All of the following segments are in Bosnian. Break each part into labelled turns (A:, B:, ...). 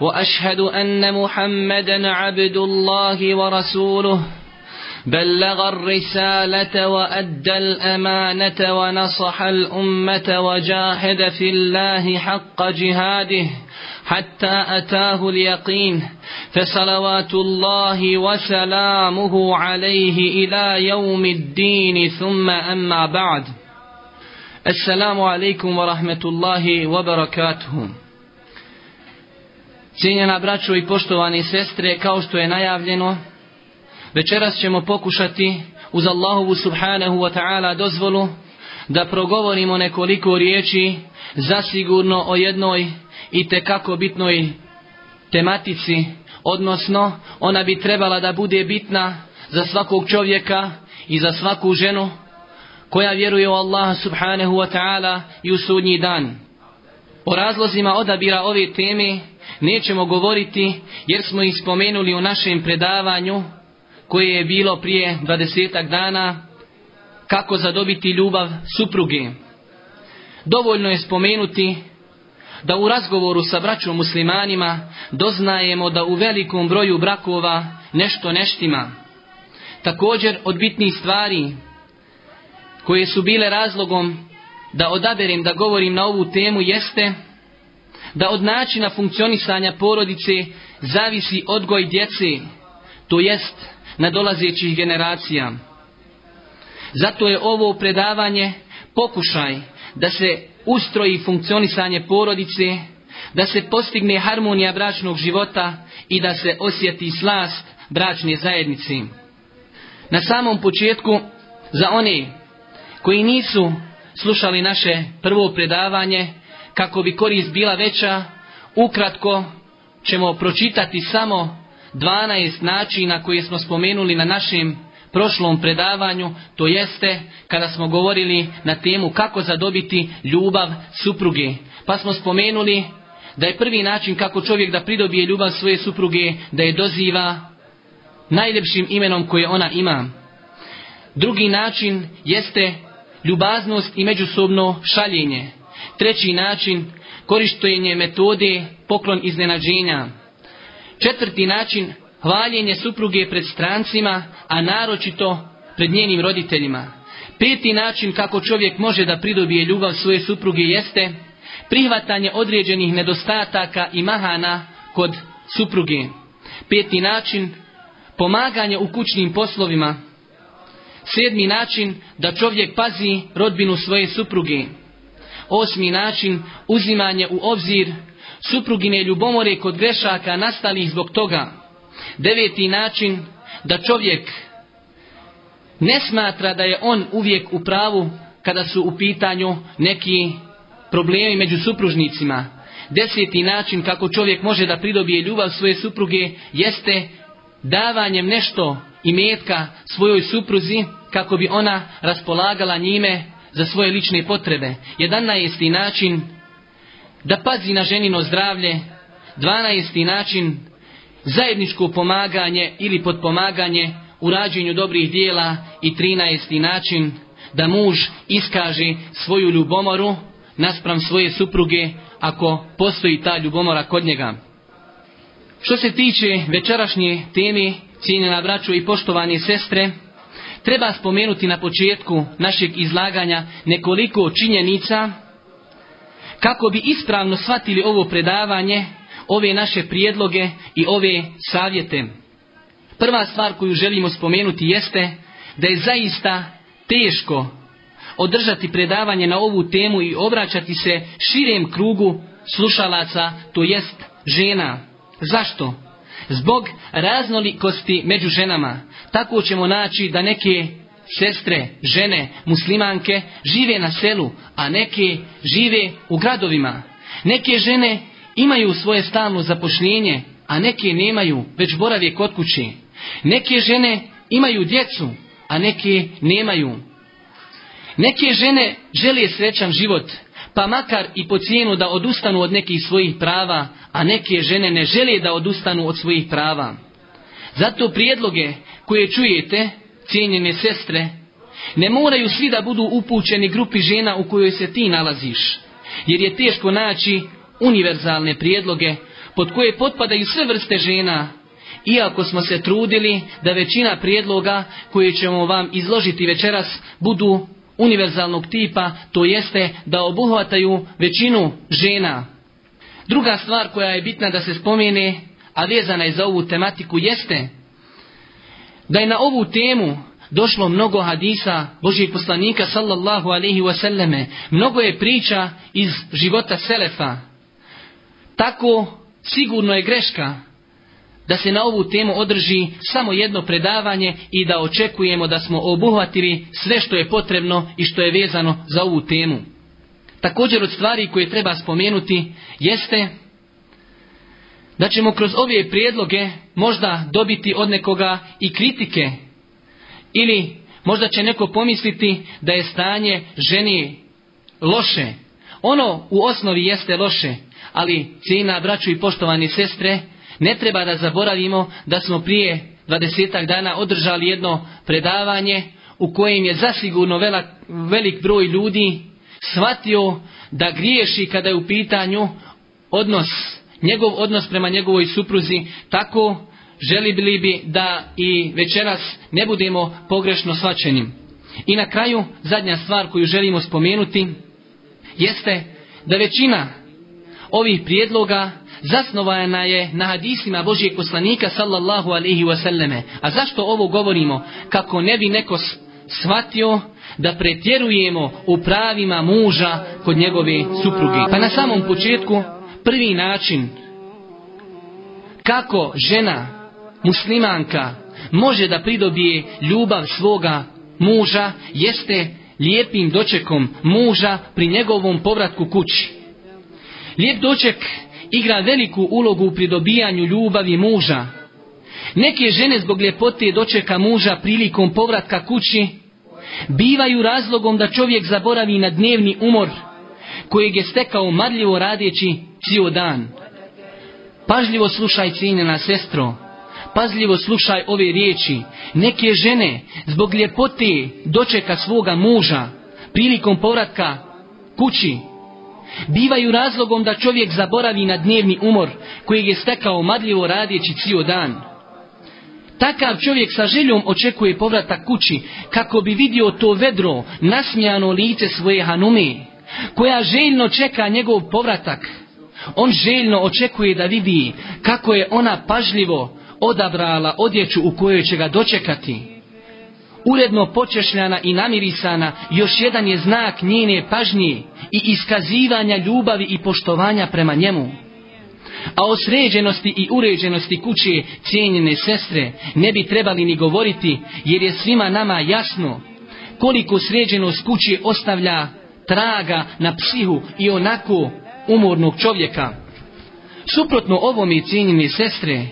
A: وأشهد أن محمدا عبد الله ورسوله بلغ الرسالة وأدى الأمانة ونصح الأمة وجاهد في الله حق جهاده حتى أتاه اليقين فصلوات الله وسلامه عليه إلى يوم الدين ثم أما بعد السلام عليكم ورحمة الله وبركاته
B: Cijenjena braćo i poštovani sestre, kao što je najavljeno, večeras ćemo pokušati uz Allahovu subhanahu wa ta'ala dozvolu da progovorimo nekoliko riječi zasigurno o jednoj i tekako bitnoj tematici, odnosno ona bi trebala da bude bitna za svakog čovjeka i za svaku ženu koja vjeruje u Allaha subhanahu wa ta'ala i u sudnji dan. O razlozima odabira ove teme nećemo govoriti jer smo ih spomenuli u našem predavanju koje je bilo prije dvadesetak dana kako zadobiti ljubav supruge. Dovoljno je spomenuti da u razgovoru sa braćom muslimanima doznajemo da u velikom broju brakova nešto neštima. Također od bitnih stvari koje su bile razlogom da odaberem da govorim na ovu temu jeste da od načina funkcionisanja porodice zavisi odgoj djece, to jest dolazećih generacija. Zato je ovo predavanje pokušaj da se ustroji funkcionisanje porodice, da se postigne harmonija bračnog života i da se osjeti slast bračne zajednice. Na samom početku, za one koji nisu slušali naše prvo predavanje, kako bi korist bila veća, ukratko ćemo pročitati samo 12 načina koje smo spomenuli na našem prošlom predavanju, to jeste kada smo govorili na temu kako zadobiti ljubav supruge. Pa smo spomenuli da je prvi način kako čovjek da pridobije ljubav svoje supruge, da je doziva najljepšim imenom koje ona ima. Drugi način jeste ljubaznost i međusobno šaljenje. Treći način, korištenje metode poklon iznenađenja. Četvrti način, hvaljenje supruge pred strancima, a naročito pred njenim roditeljima. Peti način kako čovjek može da pridobije ljubav svoje supruge jeste prihvatanje određenih nedostataka i mahana kod supruge. Peti način, pomaganje u kućnim poslovima. Sedmi način, da čovjek pazi rodbinu svoje supruge. Osmi način, uzimanje u obzir suprugine ljubomore kod grešaka nastalih zbog toga. Deveti način, da čovjek ne smatra da je on uvijek u pravu kada su u pitanju neki problemi među supružnicima. Deseti način kako čovjek može da pridobije ljubav svoje supruge jeste davanjem nešto i metka svojoj supruzi kako bi ona raspolagala njime za svoje lične potrebe. 11. način da pazi na ženino zdravlje. 12. način zajedničko pomaganje ili podpomaganje u rađenju dobrih dijela i 13. način da muž iskaže svoju ljubomoru naspram svoje supruge ako postoji ta ljubomora kod njega. Što se tiče večerašnje teme, cijenjena braćo i poštovane sestre, treba spomenuti na početku našeg izlaganja nekoliko činjenica kako bi ispravno shvatili ovo predavanje, ove naše prijedloge i ove savjete. Prva stvar koju želimo spomenuti jeste da je zaista teško održati predavanje na ovu temu i obraćati se širem krugu slušalaca, to jest žena. Zašto? Zbog raznolikosti među ženama. Tako ćemo naći da neke sestre, žene, muslimanke žive na selu, a neke žive u gradovima. Neke žene imaju svoje stalno zapošljenje, a neke nemaju, već boravje kod kuće. Neke žene imaju djecu, a neke nemaju. Neke žene žele srećan život, pa makar i po cijenu da odustanu od nekih svojih prava, a neke žene ne žele da odustanu od svojih prava. Zato prijedloge koje čujete, cijenjene sestre, ne moraju svi da budu upućeni grupi žena u kojoj se ti nalaziš, jer je teško naći univerzalne prijedloge pod koje potpadaju sve vrste žena, iako smo se trudili da većina prijedloga koje ćemo vam izložiti večeras budu univerzalnog tipa, to jeste da obuhvataju većinu žena. Druga stvar koja je bitna da se spomene, a vezana je za ovu tematiku, jeste da je na ovu temu došlo mnogo hadisa Božijeg poslanika sallallahu alaihi wasallame, mnogo je priča iz života Selefa. Tako sigurno je greška da se na ovu temu održi samo jedno predavanje i da očekujemo da smo obuhvatili sve što je potrebno i što je vezano za ovu temu. Također od stvari koje treba spomenuti jeste da ćemo kroz ove prijedloge možda dobiti od nekoga i kritike ili možda će neko pomisliti da je stanje ženi loše. Ono u osnovi jeste loše, ali cijena braću i poštovani sestre, ne treba da zaboravimo da smo prije dvadesetak dana održali jedno predavanje u kojem je zasigurno velik broj ljudi shvatio da griješi kada je u pitanju odnos njegov odnos prema njegovoj supruzi tako bili bi da i večeras ne budemo pogrešno svačeni. I na kraju zadnja stvar koju želimo spomenuti jeste da većina ovih prijedloga zasnovana je na hadisima Božijeg poslanika sallallahu alaihi wasallame. A zašto ovo govorimo? Kako ne bi neko shvatio da pretjerujemo u pravima muža kod njegove supruge. Pa na samom početku prvi način kako žena muslimanka može da pridobije ljubav svoga muža jeste lijepim dočekom muža pri njegovom povratku kući. Lijep doček igra veliku ulogu u pridobijanju ljubavi muža. Neke žene zbog ljepote dočeka muža prilikom povratka kući bivaju razlogom da čovjek zaboravi na dnevni umor kojeg je stekao marljivo radeći cijel dan. Pažljivo slušaj cijenjena sestro, pažljivo slušaj ove riječi. Neke žene zbog ljepote dočeka svoga muža prilikom povratka kući bivaju razlogom da čovjek zaboravi na dnevni umor kojeg je stekao madljivo radijeći cijel dan. Takav čovjek sa željom očekuje povratak kući kako bi vidio to vedro, nasmijano lice svoje hanume, koja željno čeka njegov povratak. On željno očekuje da vidi kako je ona pažljivo odabrala odjeću u kojoj će ga dočekati. Uredno počešljana i namirisana, još jedan je znak njene pažnje i iskazivanja ljubavi i poštovanja prema njemu. A o sređenosti i uređenosti kuće cijenjene sestre ne bi trebali ni govoriti, jer je svima nama jasno koliko sređenost kuće ostavlja traga na psihu i onako umornog čovjeka. Suprotno ovom i i sestre,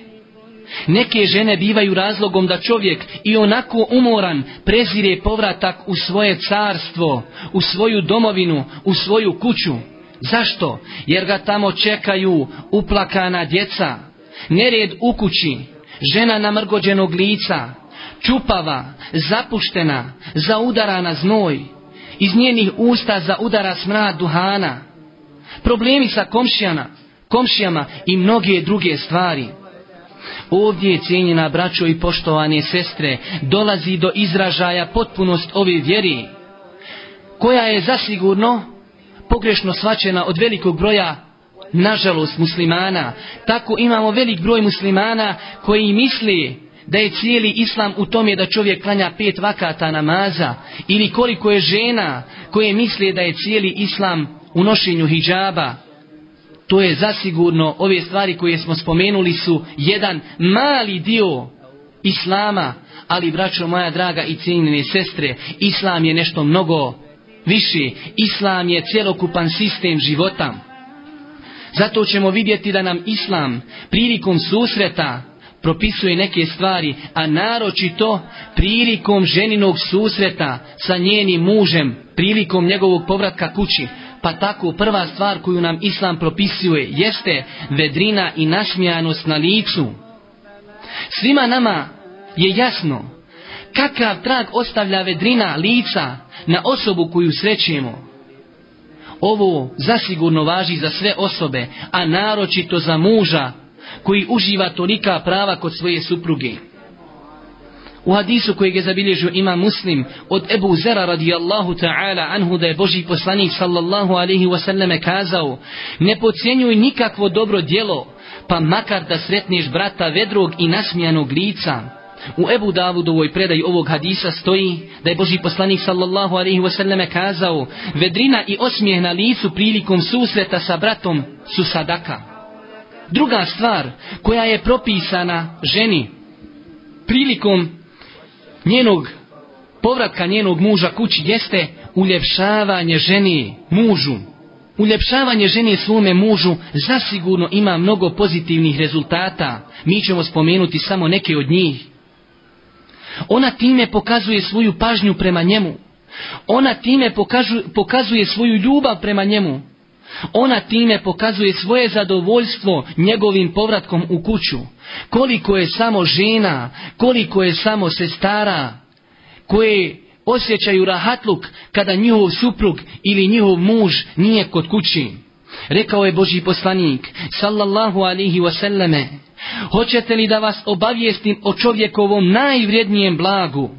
B: neke žene bivaju razlogom da čovjek i onako umoran prezire povratak u svoje carstvo, u svoju domovinu, u svoju kuću. Zašto? Jer ga tamo čekaju uplakana djeca, nered u kući, žena namrgođenog lica, čupava, zapuštena, zaudarana znoj, iz njenih usta zaudara smrad duhana, Problemi sa komšijama, komšijama i mnoge druge stvari. Ovdje, je cijenjena braćo i poštovane sestre, dolazi do izražaja potpunost ove vjeri, koja je zasigurno pogrešno svačena od velikog broja, nažalost, muslimana. Tako imamo velik broj muslimana koji misli da je cijeli islam u tome da čovjek klanja pet vakata namaza ili koliko je žena koje misli da je cijeli islam u nošenju hijjaba, to je zasigurno, ove stvari koje smo spomenuli su jedan mali dio Islama, ali braćo moja draga i cijenjene sestre, Islam je nešto mnogo više. Islam je cjelokupan sistem života. Zato ćemo vidjeti da nam Islam prilikom susreta propisuje neke stvari, a naročito prilikom ženinog susreta sa njenim mužem, prilikom njegovog povratka kući, pa tako prva stvar koju nam Islam propisuje jeste vedrina i našmijanost na licu. Svima nama je jasno kakav trag ostavlja vedrina lica na osobu koju srećemo. Ovo zasigurno važi za sve osobe, a naročito za muža koji uživa tolika prava kod svoje supruge. U hadisu kojeg je zabilježio ima muslim od Ebu Zera radijallahu ta'ala anhu da je Boži poslanik sallallahu alaihi wasallame kazao ne pocijenjuj nikakvo dobro djelo pa makar da sretneš brata vedrog i nasmijanog lica. U Ebu Davudovoj predaj ovog hadisa stoji da je Boži poslanik sallallahu alaihi wasallame kazao vedrina i osmijeh na licu prilikom susreta sa bratom su sadaka. Druga stvar koja je propisana ženi prilikom njenog povratka njenog muža kući jeste uljepšavanje ženi mužu. Uljepšavanje ženi svome mužu zasigurno ima mnogo pozitivnih rezultata. Mi ćemo spomenuti samo neke od njih. Ona time pokazuje svoju pažnju prema njemu. Ona time pokazuje svoju ljubav prema njemu. Ona time pokazuje svoje zadovoljstvo njegovim povratkom u kuću. Koliko je samo žena, koliko je samo sestara koje osjećaju rahatluk kada njihov suprug ili njihov muž nije kod kući. Rekao je Boži poslanik, sallallahu alihi wasallame, hoćete li da vas obavijestim o čovjekovom najvrednijem blagu?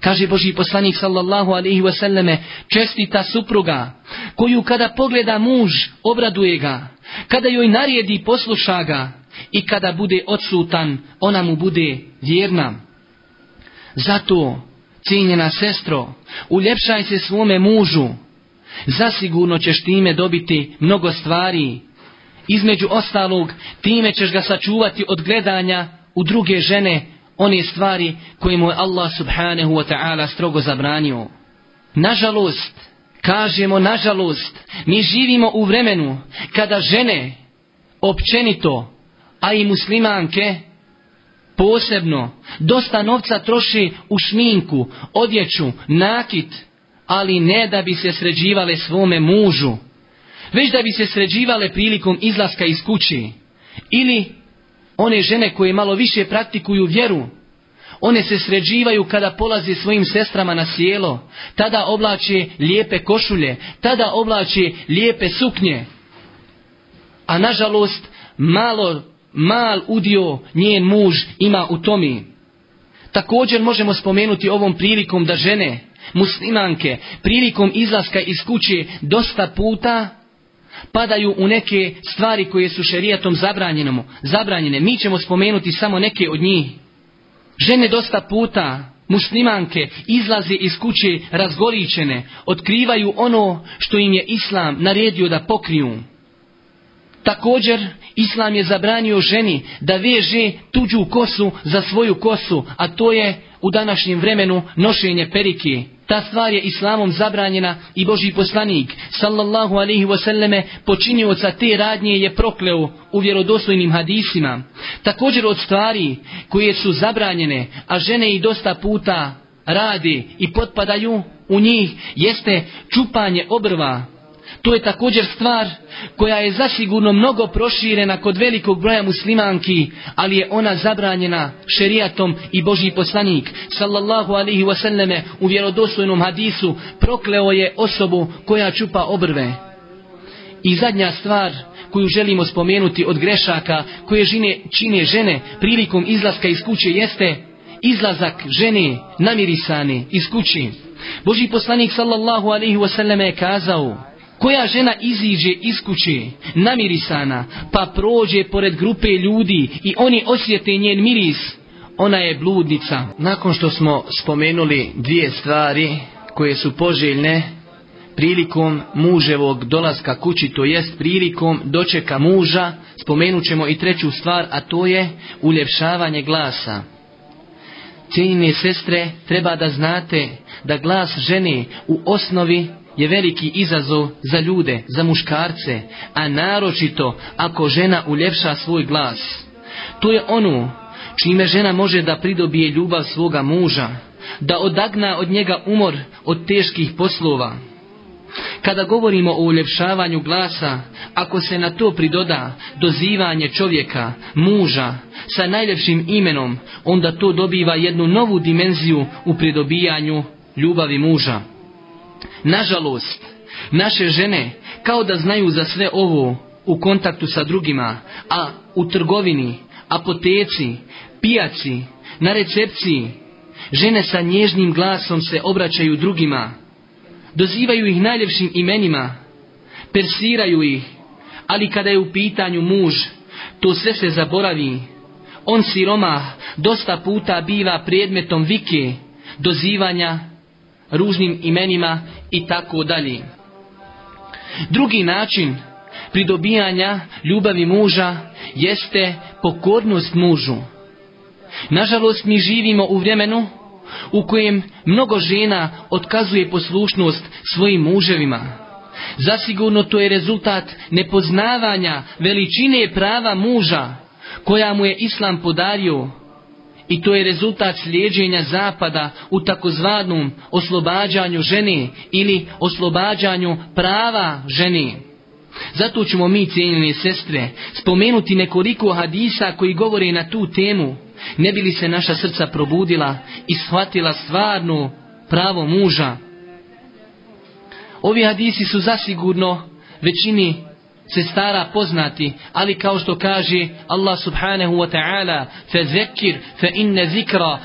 B: Kaže Boži poslanik sallallahu alaihi wasallame, čestita supruga, koju kada pogleda muž, obraduje ga, kada joj narijedi posluša ga, i kada bude odsutan, ona mu bude vjerna. Zato, cijenjena sestro, uljepšaj se svome mužu. Zasigurno ćeš time dobiti mnogo stvari. Između ostalog, time ćeš ga sačuvati od gledanja u druge žene one stvari koje mu je Allah subhanahu wa ta'ala strogo zabranio. Nažalost, kažemo nažalost, mi živimo u vremenu kada žene općenito a i muslimanke posebno dosta novca troši u šminku, odjeću, nakit, ali ne da bi se sređivale svome mužu, već da bi se sređivale prilikom izlaska iz kući. Ili one žene koje malo više praktikuju vjeru, one se sređivaju kada polaze svojim sestrama na sjelo, tada oblače lijepe košulje, tada oblače lijepe suknje. A nažalost, malo mal udio njen muž ima u tomi. Također možemo spomenuti ovom prilikom da žene, muslimanke, prilikom izlaska iz kuće dosta puta padaju u neke stvari koje su šerijatom zabranjene. Mi ćemo spomenuti samo neke od njih. Žene dosta puta, muslimanke, izlaze iz kuće razgoličene, otkrivaju ono što im je Islam naredio da pokriju. Također, Islam je zabranio ženi da veže tuđu kosu za svoju kosu, a to je u današnjem vremenu nošenje perike. Ta stvar je Islamom zabranjena i Boži poslanik, sallallahu alaihi wasallame, počinioca te radnje je prokleo u vjerodostojnim hadisima. Također od stvari koje su zabranjene, a žene i dosta puta radi i potpadaju u njih, jeste čupanje obrva, to je također stvar koja je zasigurno mnogo proširena kod velikog broja muslimanki, ali je ona zabranjena šerijatom i Božji poslanik. Sallallahu alihi wasallame u vjerodostojnom hadisu prokleo je osobu koja čupa obrve. I zadnja stvar koju želimo spomenuti od grešaka koje žine, čine žene prilikom izlaska iz kuće jeste izlazak žene namirisane iz kući. Boži poslanik sallallahu alaihi wasallam je kazao koja žena iziđe iz kuće, namirisana, pa prođe pored grupe ljudi i oni osjete njen miris, ona je bludnica. Nakon što smo spomenuli dvije stvari koje su poželjne prilikom muževog dolaska kući, to jest prilikom dočeka muža, spomenut ćemo i treću stvar, a to je uljepšavanje glasa. Cijenine sestre, treba da znate da glas žene u osnovi je veliki izazov za ljude, za muškarce, a naročito ako žena uljepša svoj glas. To je ono čime žena može da pridobije ljubav svoga muža, da odagna od njega umor od teških poslova. Kada govorimo o uljepšavanju glasa, ako se na to pridoda dozivanje čovjeka, muža, sa najljepšim imenom, onda to dobiva jednu novu dimenziju u pridobijanju ljubavi muža. Nažalost, naše žene kao da znaju za sve ovo u kontaktu sa drugima, a u trgovini, apoteci, pijaci, na recepciji, žene sa nježnim glasom se obraćaju drugima, dozivaju ih najljepšim imenima, persiraju ih, ali kada je u pitanju muž, to sve se zaboravi. On siroma dosta puta biva predmetom vike, dozivanja ružnim imenima i tako dalje. Drugi način pridobijanja ljubavi muža jeste pokornost mužu. Nažalost mi živimo u vremenu u kojem mnogo žena otkazuje poslušnost svojim muževima. Zasigurno to je rezultat nepoznavanja veličine prava muža koja mu je Islam podario i to je rezultat slijeđenja zapada u takozvanom oslobađanju žene ili oslobađanju prava žene. Zato ćemo mi, cijenjene sestre, spomenuti nekoliko hadisa koji govore na tu temu, ne bi li se naša srca probudila i shvatila stvarno pravo muža. Ovi hadisi su zasigurno većini sestara poznati, ali kao što kaže Allah subhanahu wa ta'ala zekir fe inne zikra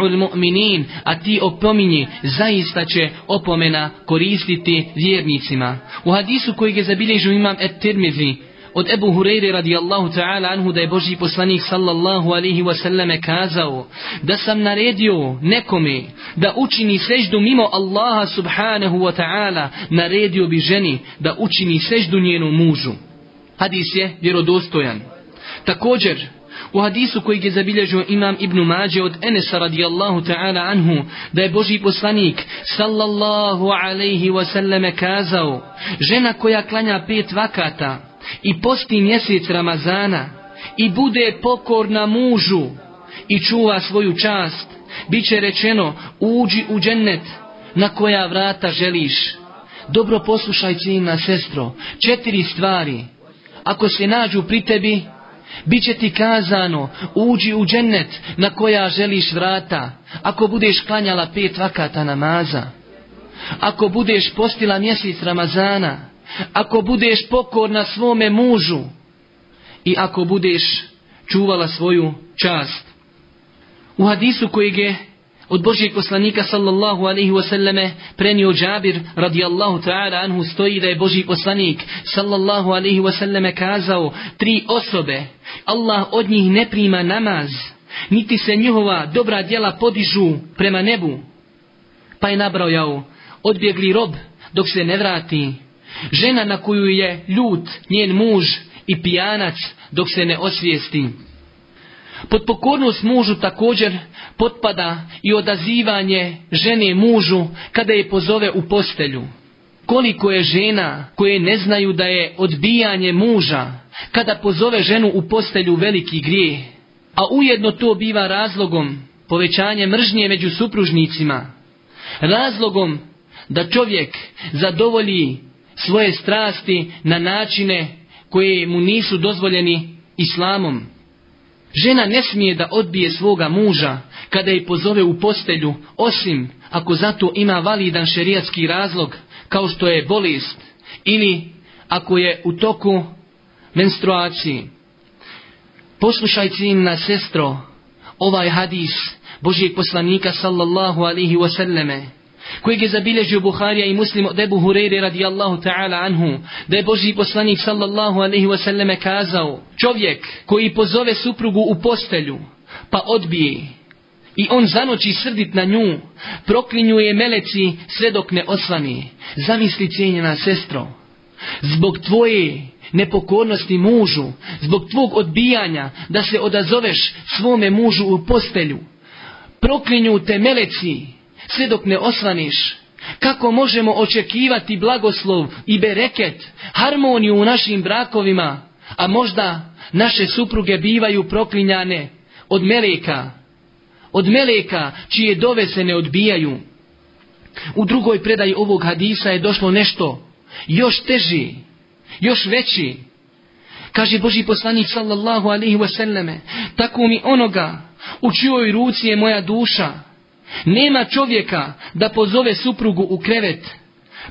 B: ul mu'minin a ti opominji, zaista će opomena koristiti vjernicima. U hadisu koji je zabilježio imam et tirmizi od Ebu Hureyre radijallahu ta'ala anhu da je Boži poslanik sallallahu alihi wasallame kazao da sam naredio nekome da učini seždu mimo Allaha subhanahu wa ta'ala naredio bi ženi da učini seždu njenu mužu. Hadis je vjerodostojan. Također, u hadisu koji je zabilježio imam Ibn Mađe od Enesa radijallahu ta'ala anhu, da je Boži poslanik sallallahu alaihi wasallame kazao, žena koja klanja pet vakata, i posti mjesec Ramazana i bude pokorna mužu i čuva svoju čast, bit će rečeno uđi u džennet na koja vrata želiš. Dobro poslušaj ciljna sestro, četiri stvari. Ako se nađu pri tebi, bit će ti kazano uđi u džennet na koja želiš vrata. Ako budeš klanjala pet vakata namaza, ako budeš postila mjesec Ramazana, ako budeš pokorna svome mužu i ako budeš čuvala svoju čast. U hadisu kojeg je od Božijeg poslanika sallallahu alaihi wasallame prenio Džabir radijallahu ta'ala anhu stoji da je Boži poslanik sallallahu alaihi wasallame kazao tri osobe Allah od njih ne prima namaz niti se njihova dobra djela podižu prema nebu pa je nabrojao odbjegli rob dok se ne vrati Žena na koju je ljut njen muž i pijanac dok se ne osvijesti. Pod pokornost mužu također potpada i odazivanje žene mužu kada je pozove u postelju. Koliko je žena koje ne znaju da je odbijanje muža kada pozove ženu u postelju veliki grijeh, a ujedno to biva razlogom povećanje mržnje među supružnicima, razlogom da čovjek zadovolji svoje strasti na načine koje mu nisu dozvoljeni islamom. Žena ne smije da odbije svoga muža kada je pozove u postelju, osim ako zato ima validan šerijatski razlog, kao što je bolest, ili ako je u toku menstruaciji. Poslušaj na sestro, ovaj hadis Božijeg poslanika sallallahu alihi wasallame, kojeg je zabilježio Buharija i muslim od Ebu Hureyre radijallahu ta'ala anhu, da je Boži poslanik sallallahu alaihi wasallame kazao, čovjek koji pozove suprugu u postelju, pa odbije, i on zanoći srdit na nju, proklinjuje meleci sve dok ne osvani. Zamisli cijenjena sestro, zbog tvoje nepokornosti mužu, zbog tvog odbijanja da se odazoveš svome mužu u postelju, proklinju te meleci sve dok ne osvaniš, kako možemo očekivati blagoslov i bereket, harmoniju u našim brakovima, a možda naše supruge bivaju proklinjane od meleka, od meleka čije dove se ne odbijaju. U drugoj predaji ovog hadisa je došlo nešto još teži, još veći. Kaže Boži poslanik sallallahu alaihi wasallame, tako mi onoga u čijoj ruci je moja duša, nema čovjeka da pozove suprugu u krevet,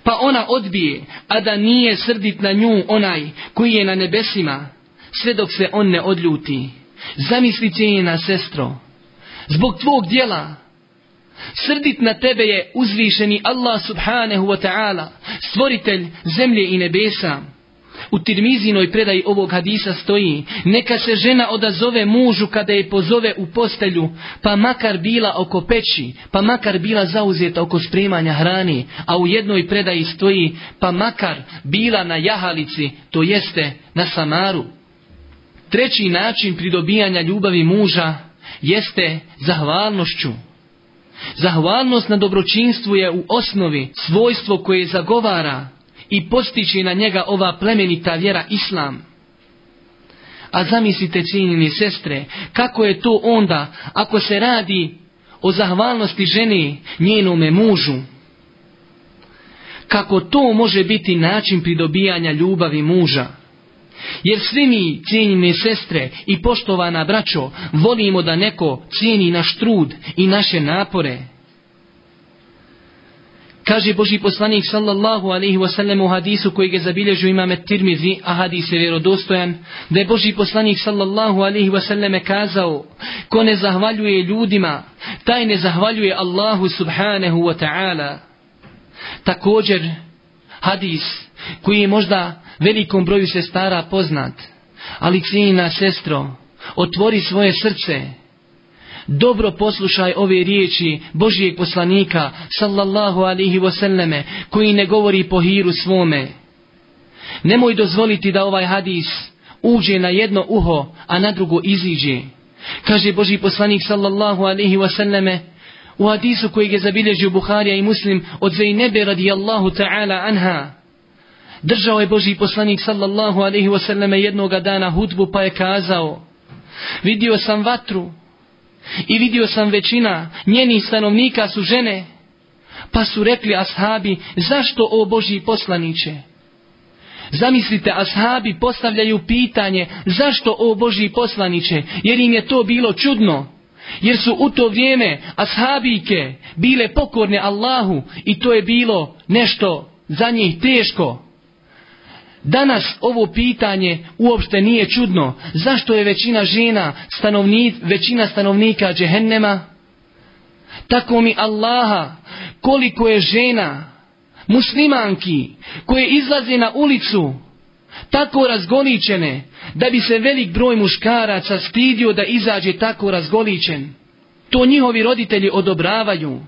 B: pa ona odbije, a da nije srdit na nju onaj koji je na nebesima, sve dok se on ne odljuti. Zamisli na sestro, zbog tvog dijela, srdit na tebe je uzvišeni Allah subhanehu wa ta'ala, stvoritelj zemlje i nebesa. U Tirmizinoj predaji ovog hadisa stoji, neka se žena odazove mužu kada je pozove u postelju, pa makar bila oko peći, pa makar bila zauzeta oko spremanja hrani, a u jednoj predaji stoji, pa makar bila na jahalici, to jeste na samaru. Treći način pridobijanja ljubavi muža jeste zahvalnošću. Zahvalnost na dobročinstvu je u osnovi svojstvo koje zagovara i postići na njega ova plemenita vjera Islam. A zamislite cijenjeni sestre, kako je to onda ako se radi o zahvalnosti žene njenome mužu? Kako to može biti način pridobijanja ljubavi muža? Jer svi mi, cijenjene sestre i poštovana braćo, volimo da neko cijeni naš trud i naše napore. Kaže Boži poslanik sallallahu alaihi wasallam u hadisu koji ga zabilježu imame Tirmizi, a hadis je vjerodostojan, da je Boži poslanik sallallahu alaihi wasallam kazao, ko ne zahvaljuje ljudima, taj ne zahvaljuje Allahu subhanahu wa ta'ala. Također, hadis koji je možda velikom broju sestara poznat, ali cijena sestro, otvori svoje srce, dobro poslušaj ove riječi Božijeg poslanika sallallahu alihi wasallame koji ne govori po hiru svome. Nemoj dozvoliti da ovaj hadis uđe na jedno uho, a na drugo iziđe. Kaže Boži poslanik sallallahu alihi wasallame u hadisu kojeg je zabilježio Buharija i Muslim od Zajnebe radijallahu ta'ala anha. Držao je Boži poslanik sallallahu alaihi wasallame jednoga dana hudbu pa je kazao Vidio sam vatru i vidio sam većina njenih stanovnika su žene, pa su rekli ashabi, zašto o boži poslaniće? Zamislite, ashabi postavljaju pitanje, zašto o boži poslaniće? Jer im je to bilo čudno. Jer su u to vrijeme ashabike bile pokorne Allahu i to je bilo nešto za njih teško. Danas ovo pitanje uopšte nije čudno. Zašto je većina žena, stanovni, većina stanovnika džehennema? Tako mi Allaha, koliko je žena, muslimanki, koje izlaze na ulicu, tako razgoličene, da bi se velik broj muškaraca stidio da izađe tako razgoličen. To njihovi roditelji odobravaju.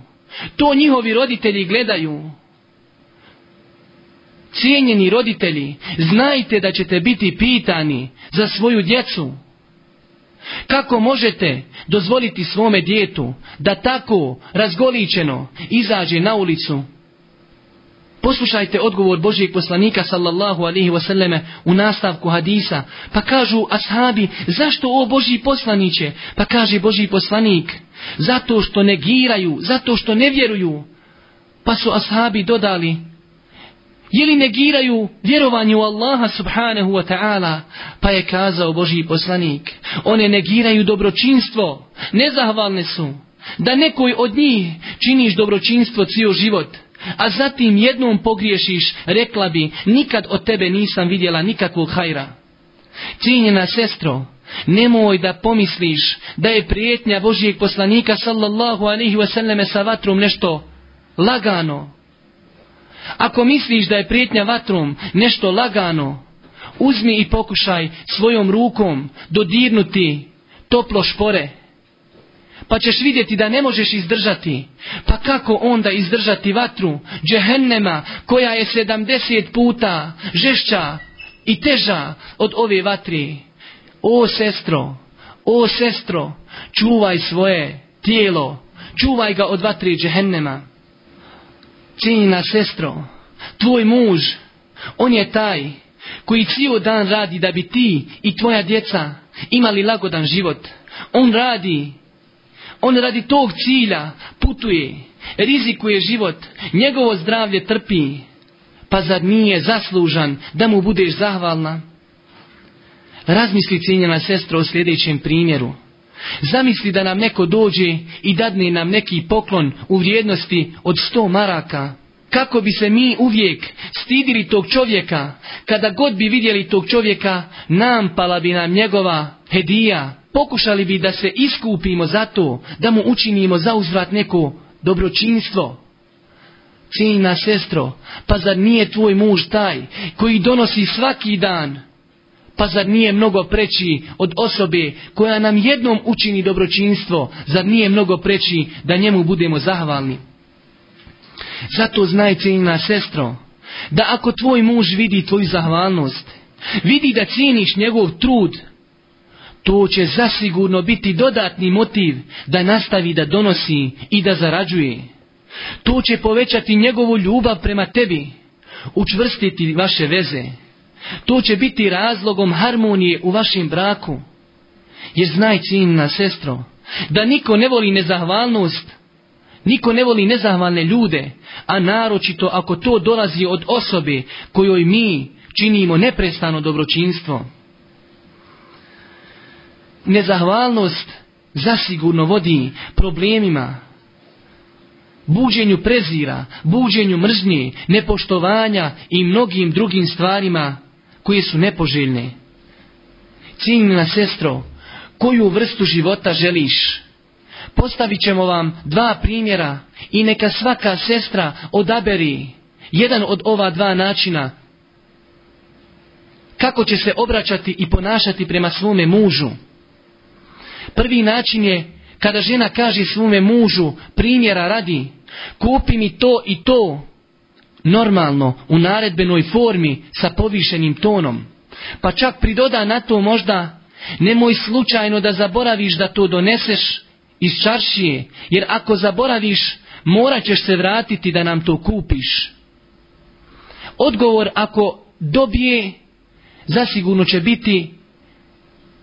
B: To njihovi roditelji gledaju. Cijenjeni roditelji, znajte da ćete biti pitani za svoju djecu. Kako možete dozvoliti svome djetu da tako razgoličeno izađe na ulicu? Poslušajte odgovor Božijeg poslanika sallallahu alihi wasallame u nastavku hadisa. Pa kažu ashabi, zašto o Božji poslaniće? Pa kaže Božji poslanik, zato što negiraju, zato što ne vjeruju. Pa su ashabi dodali, Jeli negiraju vjerovanje u Allaha subhanahu wa ta'ala, pa je kazao Boži poslanik, one negiraju dobročinstvo, nezahvalne su, da nekoj od njih činiš dobročinstvo cijel život, a zatim jednom pogriješiš, rekla bi, nikad od tebe nisam vidjela nikakvog hajra. Cijenjena sestro, nemoj da pomisliš da je prijetnja Božijeg poslanika sallallahu alaihi wasallam sa vatrom nešto lagano, ako misliš da je prijetnja vatrom nešto lagano, uzmi i pokušaj svojom rukom dodirnuti toplo špore. Pa ćeš vidjeti da ne možeš izdržati. Pa kako onda izdržati vatru, džehennema, koja je sedamdeset puta žešća i teža od ove vatri. O sestro, o sestro, čuvaj svoje tijelo, čuvaj ga od vatri džehennema. Cijenjena sestro, tvoj muž, on je taj koji cijel dan radi da bi ti i tvoja djeca imali lagodan život. On radi, on radi tog cilja putuje, rizikuje život, njegovo zdravlje trpi. Pa zar nije zaslužan da mu budeš zahvalna? Razmisli cijenjena sestra o sljedećem primjeru. Zamisli da nam neko dođe i dadne nam neki poklon u vrijednosti od sto maraka. Kako bi se mi uvijek stidili tog čovjeka, kada god bi vidjeli tog čovjeka, nam pala bi nam njegova hedija. Pokušali bi da se iskupimo za to, da mu učinimo zauzvrat neko dobročinstvo. Ciljna sestro, pa zar nije tvoj muž taj koji donosi svaki dan pa zar nije mnogo preći od osobe koja nam jednom učini dobročinstvo, zar nije mnogo preći da njemu budemo zahvalni? Zato znaj cijenina sestro, da ako tvoj muž vidi tvoju zahvalnost, vidi da cijeniš njegov trud, to će zasigurno biti dodatni motiv da nastavi da donosi i da zarađuje. To će povećati njegovu ljubav prema tebi, učvrstiti vaše veze. To će biti razlogom harmonije u vašem braku. Jer znaj, na sestro, da niko ne voli nezahvalnost, niko ne voli nezahvalne ljude, a naročito ako to dolazi od osobe kojoj mi činimo neprestano dobročinstvo. Nezahvalnost zasigurno vodi problemima, buđenju prezira, buđenju mržnje, nepoštovanja i mnogim drugim stvarima koje su nepoželjne. na sestro, koju vrstu života želiš? Postavit ćemo vam dva primjera i neka svaka sestra odaberi jedan od ova dva načina kako će se obraćati i ponašati prema svome mužu. Prvi način je kada žena kaže svome mužu primjera radi kupi mi to i to normalno u naredbenoj formi sa povišenim tonom. Pa čak pridoda na to možda nemoj slučajno da zaboraviš da to doneseš iz čaršije, jer ako zaboraviš morat ćeš se vratiti da nam to kupiš. Odgovor ako dobije zasigurno će biti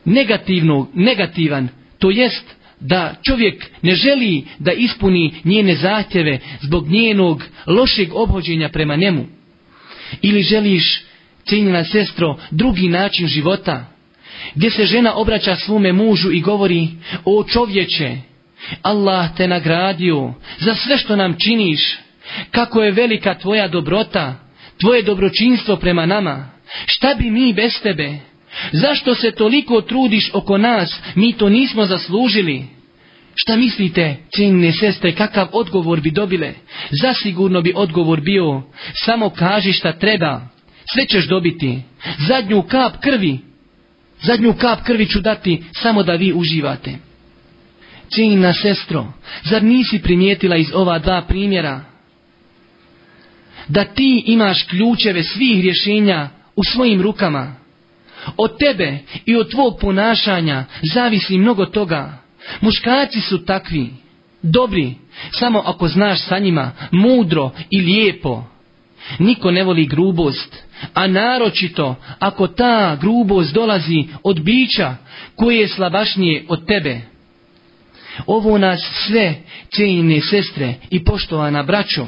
B: negativno, negativan, to jest da čovjek ne želi da ispuni njene zahtjeve zbog njenog lošeg obhođenja prema njemu. Ili želiš, cijenjena sestro, drugi način života, gdje se žena obraća svome mužu i govori, o čovječe, Allah te nagradio za sve što nam činiš, kako je velika tvoja dobrota, tvoje dobročinstvo prema nama, šta bi mi bez tebe? Zašto se toliko trudiš oko nas? Mi to nismo zaslužili. Šta mislite, cijenine sestre, kakav odgovor bi dobile? Zasigurno bi odgovor bio, samo kaži šta treba, sve ćeš dobiti. Zadnju kap krvi, zadnju kap krvi ću dati, samo da vi uživate. Cijenina sestro, zar nisi primijetila iz ova dva primjera? Da ti imaš ključeve svih rješenja u svojim rukama. Od tebe i od tvog ponašanja zavisi mnogo toga. Muškarci su takvi, dobri, samo ako znaš sa njima, mudro i lijepo. Niko ne voli grubost, a naročito ako ta grubost dolazi od bića koje je slabašnije od tebe. Ovo nas sve, cijene sestre i poštovana braćo,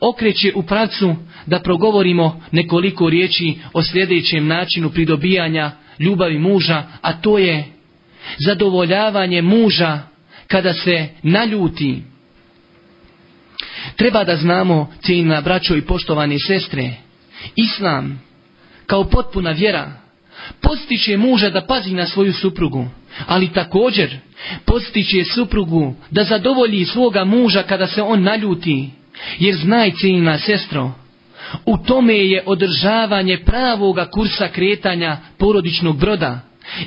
B: okreće u pracu da progovorimo nekoliko riječi o sljedećem načinu pridobijanja ljubavi muža, a to je zadovoljavanje muža kada se naljuti. Treba da znamo, cijena braćo i poštovane sestre, Islam kao potpuna vjera postiče muža da pazi na svoju suprugu, ali također postiče suprugu da zadovolji svoga muža kada se on naljuti, jer znaj, ciljna sestro, u tome je održavanje pravoga kursa kretanja porodičnog broda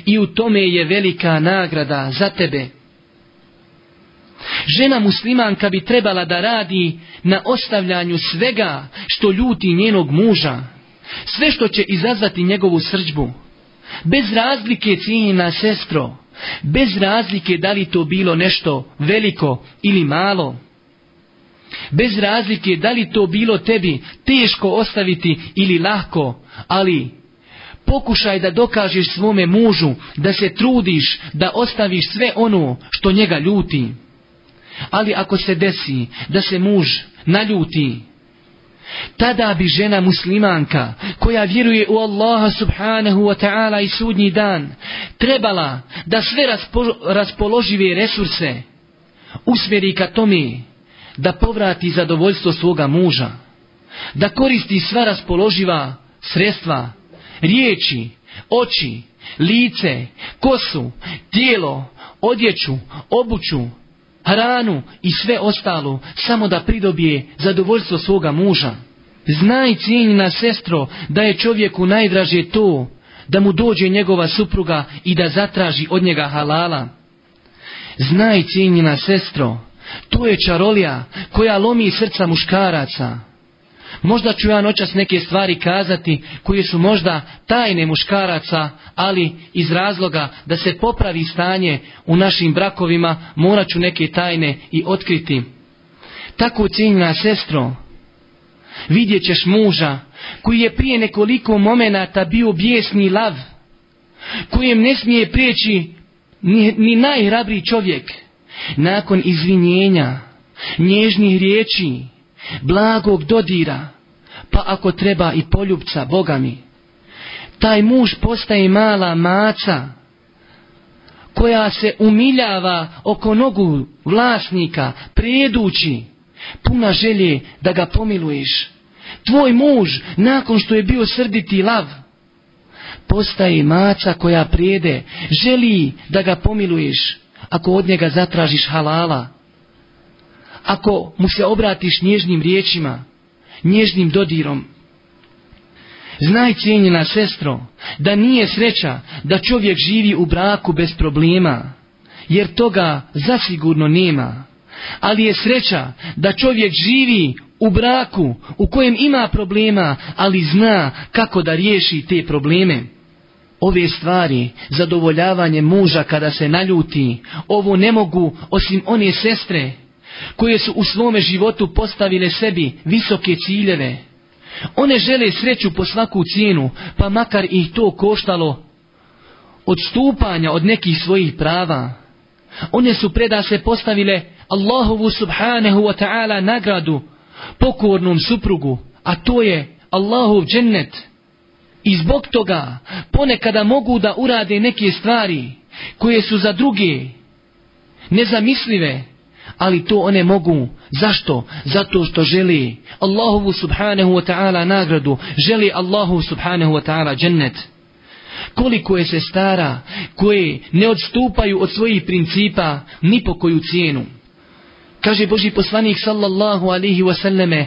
B: i u tome je velika nagrada za tebe. Žena muslimanka bi trebala da radi na ostavljanju svega što ljuti njenog muža, sve što će izazvati njegovu srđbu. Bez razlike cijenjena sestro, bez razlike da li to bilo nešto veliko ili malo. Bez razlike da li to bilo tebi teško ostaviti ili lako, ali pokušaj da dokažeš svome mužu da se trudiš da ostaviš sve ono što njega ljuti. Ali ako se desi da se muž naljuti, tada bi žena muslimanka koja vjeruje u Allaha subhanahu wa ta'ala i sudnji dan trebala da sve raspoložive resurse usmjeri ka tome da povrati zadovoljstvo svoga muža, da koristi sva raspoloživa sredstva, riječi, oči, lice, kosu, tijelo, odjeću, obuću, hranu i sve ostalo, samo da pridobije zadovoljstvo svoga muža. Znaj, cijenjena sestro, da je čovjeku najdraže to da mu dođe njegova supruga i da zatraži od njega halala. Znaj, cijenjena sestro, to je čarolija koja lomi srca muškaraca. Možda ću ja noćas neke stvari kazati koje su možda tajne muškaraca, ali iz razloga da se popravi stanje u našim brakovima morat ću neke tajne i otkriti. Tako cijenjena sestro, vidjet ćeš muža koji je prije nekoliko momenata bio bijesni lav, kojem ne smije prijeći ni, najhrabri čovjek, nakon izvinjenja, nježnih riječi, blagog dodira, pa ako treba i poljubca bogami, taj muž postaje mala maca koja se umiljava oko nogu vlasnika, prijedući, puna želje da ga pomiluješ. Tvoj muž, nakon što je bio srditi lav, postaje maca koja prijede, želi da ga pomiluješ ako od njega zatražiš halala, ako mu se obratiš nježnim riječima, nježnim dodirom. Znaj, cijenjena sestro, da nije sreća da čovjek živi u braku bez problema, jer toga zasigurno nema. Ali je sreća da čovjek živi u braku u kojem ima problema, ali zna kako da riješi te probleme. Ove stvari, zadovoljavanje muža kada se naljuti, ovo ne mogu osim one sestre koje su u svome životu postavile sebi visoke ciljeve. One žele sreću po svaku cijenu, pa makar ih to koštalo odstupanja od nekih svojih prava. One su preda se postavile Allahovu subhanahu wa ta'ala nagradu pokornom suprugu, a to je Allahov džennet. I zbog toga ponekada mogu da urade neke stvari koje su za druge nezamislive, ali to one mogu. Zašto? Zato što želi Allahovu subhanahu wa ta'ala nagradu, želi Allahu subhanahu wa ta'ala džennet. Koliko je se stara koje ne odstupaju od svojih principa ni po koju cijenu. Kaže Boži poslanik sallallahu alihi wasallame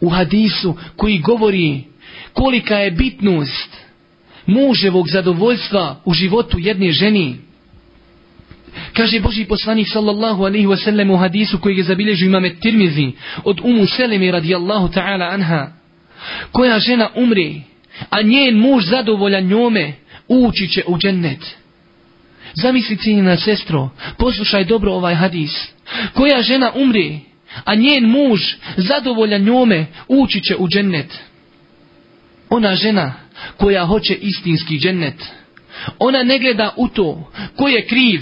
B: u hadisu koji govori kolika je bitnost muževog zadovoljstva u životu jedne ženi. Kaže Boži poslanik sallallahu alaihi wasallam u hadisu koji je zabilježio imame Tirmizi od umu Selemi radijallahu ta'ala anha. Koja žena umri, a njen muž zadovolja njome, ući će u džennet. Zamisli cijenina sestro, poslušaj dobro ovaj hadis. Koja žena umri, a njen muž zadovoljan njome, ući će u džennet ona žena koja hoće istinski džennet, ona ne gleda u to ko je kriv,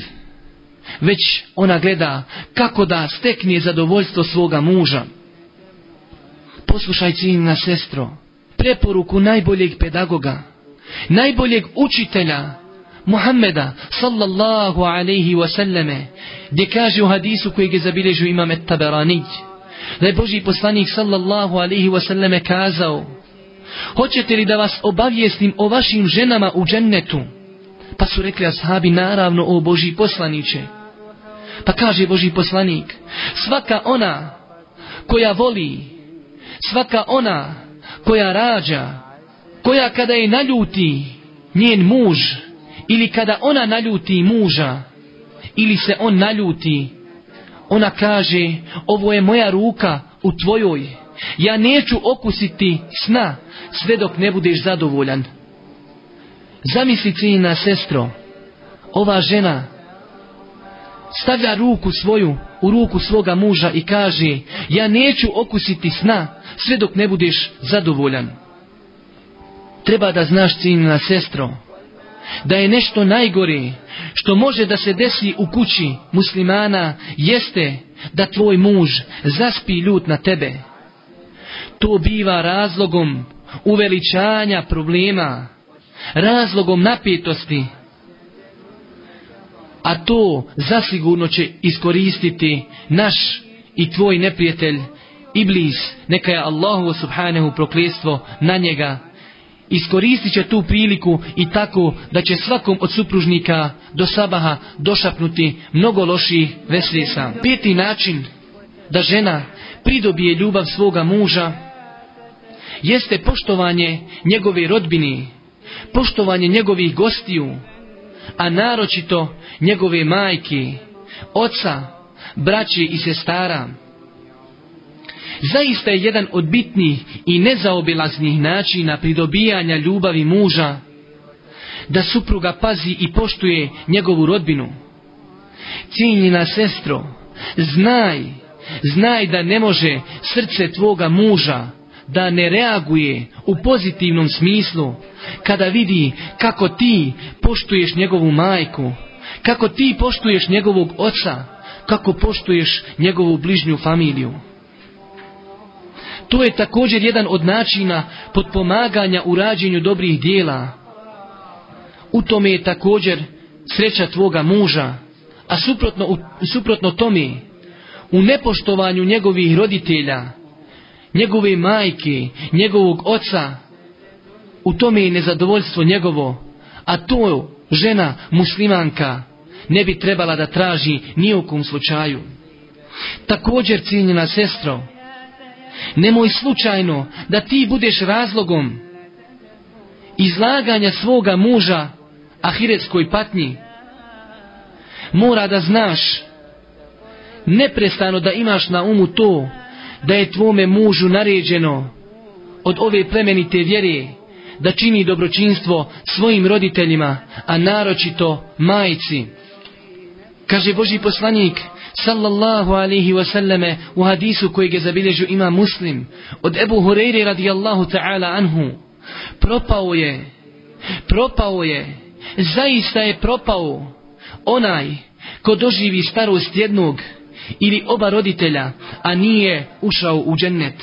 B: već ona gleda kako da stekne zadovoljstvo svoga muža. Poslušaj na sestro, preporuku najboljeg pedagoga, najboljeg učitelja, Muhammeda sallallahu alaihi wasallame, gdje kaže u hadisu kojeg je zabilježio imam taberanić, da je Boži poslanik sallallahu alaihi wasallame kazao, Hoćete li da vas obavijestim o vašim ženama u džennetu? Pa su rekli ashabi, naravno, o Boži poslaniće. Pa kaže Boži poslanik, svaka ona koja voli, svaka ona koja rađa, koja kada je naljuti njen muž, ili kada ona naljuti muža, ili se on naljuti, ona kaže, ovo je moja ruka u tvojoj, ja neću okusiti sna sve dok ne budeš zadovoljan. Zamisli na sestro, ova žena stavlja ruku svoju u ruku svoga muža i kaže ja neću okusiti sna sve dok ne budeš zadovoljan. Treba da znaš cijena sestro, da je nešto najgori što može da se desi u kući muslimana jeste da tvoj muž zaspi ljut na tebe to biva razlogom uveličanja problema, razlogom napetosti, a to zasigurno će iskoristiti naš i tvoj neprijatelj bliz, neka je Allahu subhanahu prokljestvo na njega. Iskoristit će tu priliku i tako da će svakom od supružnika do sabaha došapnuti mnogo loših vesljesa. Peti način da žena pridobije ljubav svoga muža jeste poštovanje njegove rodbini, poštovanje njegovih gostiju, a naročito njegove majki, oca, braći i sestara. Zaista je jedan od bitnih i nezaobilaznih načina pridobijanja ljubavi muža da supruga pazi i poštuje njegovu rodbinu. na sestro, znaj, znaj da ne može srce tvoga muža da ne reaguje u pozitivnom smislu kada vidi kako ti poštuješ njegovu majku, kako ti poštuješ njegovog oca, kako poštuješ njegovu bližnju familiju. To je također jedan od načina potpomaganja u rađenju dobrih dijela. U tome je također sreća tvoga muža, a suprotno, suprotno tome, u nepoštovanju njegovih roditelja, njegove majke, njegovog oca, u tome je nezadovoljstvo njegovo, a to žena muslimanka ne bi trebala da traži ni u kom slučaju. Također, cijenjena sestro, nemoj slučajno da ti budeš razlogom izlaganja svoga muža ahiretskoj patnji. Mora da znaš neprestano da imaš na umu to da je tvome mužu naređeno od ove plemenite vjere da čini dobročinstvo svojim roditeljima, a naročito majci. Kaže Boži poslanik, sallallahu alihi wasallame, u hadisu kojeg je zabilježio ima muslim, od Ebu Hureyri radijallahu ta'ala anhu, propao je, propao je, zaista je propao, onaj ko doživi starost jednog, ili oba roditelja, a nije ušao u džennet.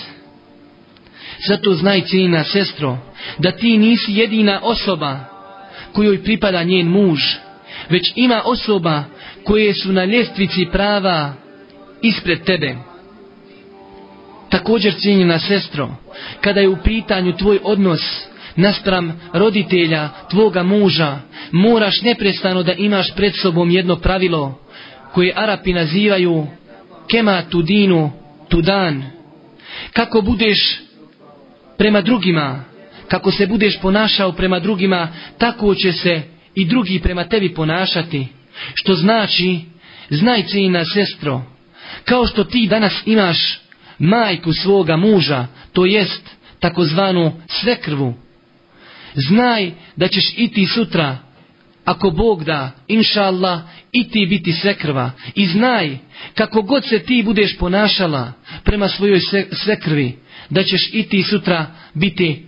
B: Zato znaj, cijenina sestro, da ti nisi jedina osoba kojoj pripada njen muž, već ima osoba koje su na ljestvici prava ispred tebe. Također, cijenjena sestro, kada je u pitanju tvoj odnos naspram roditelja, tvoga muža, moraš neprestano da imaš pred sobom jedno pravilo, koje Arapi nazivaju kema tudinu tudan. Kako budeš prema drugima, kako se budeš ponašao prema drugima, tako će se i drugi prema tebi ponašati. Što znači, znaj cijena sestro, kao što ti danas imaš majku svoga muža, to jest takozvanu svekrvu, znaj da ćeš i ti sutra ako Bog da, inša Allah, i ti biti svekrva I znaj, kako god se ti budeš ponašala prema svojoj svekrvi, da ćeš i ti sutra biti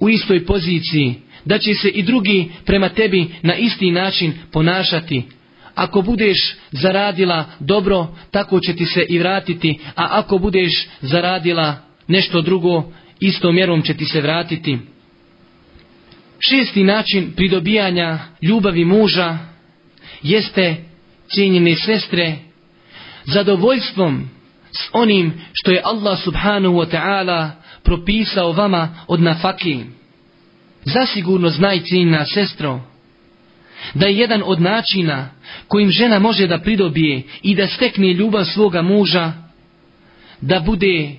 B: u istoj poziciji, da će se i drugi prema tebi na isti način ponašati. Ako budeš zaradila dobro, tako će ti se i vratiti, a ako budeš zaradila nešto drugo, istom mjerom će ti se vratiti. Šesti način pridobijanja ljubavi muža jeste cijenjene sestre zadovoljstvom s onim što je Allah subhanahu wa ta'ala propisao vama od nafaki. Zasigurno znaj cijenjena sestro da je jedan od načina kojim žena može da pridobije i da stekne ljubav svoga muža da bude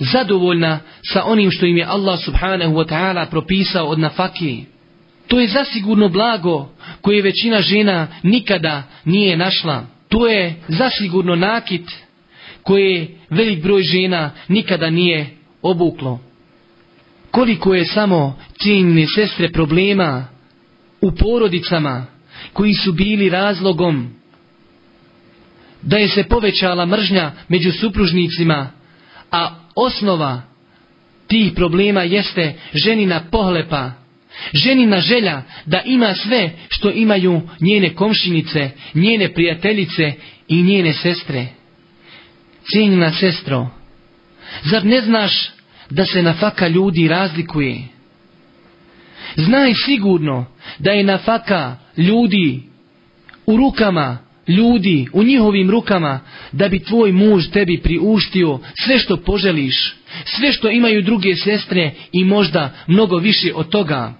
B: zadovoljna sa onim što im je Allah subhanahu wa ta'ala propisao od nafaki. To je zasigurno blago koje većina žena nikada nije našla. To je zasigurno nakit koje velik broj žena nikada nije obuklo. Koliko je samo cijenjene sestre problema u porodicama koji su bili razlogom da je se povećala mržnja među supružnicima, a osnova tih problema jeste ženina pohlepa, ženina želja da ima sve što imaju njene komšinice, njene prijateljice i njene sestre. Cijenjena sestro, zar ne znaš da se na faka ljudi razlikuje? Znaj sigurno da je na faka ljudi u rukama ljudi u njihovim rukama da bi tvoj muž tebi priuštio sve što poželiš, sve što imaju druge sestre i možda mnogo više od toga.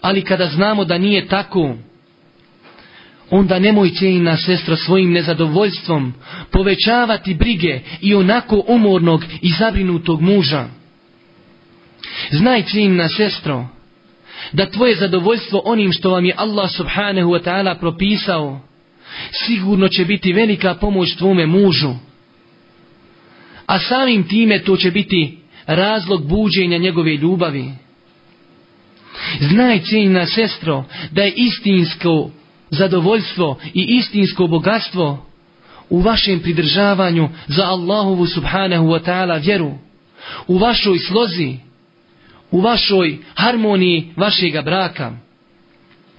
B: Ali kada znamo da nije tako, onda nemoj cijenina sestra svojim nezadovoljstvom povećavati brige i onako umornog i zabrinutog muža. Znaj cijenina sestro, da tvoje zadovoljstvo onim što vam je Allah subhanahu wa ta'ala propisao, sigurno će biti velika pomoć tvome mužu. A samim time to će biti razlog buđenja njegove ljubavi. Znaj, na sestro, da je istinsko zadovoljstvo i istinsko bogatstvo u vašem pridržavanju za Allahovu subhanahu wa ta'ala vjeru, u vašoj slozi, u vašoj harmoniji vašega braka.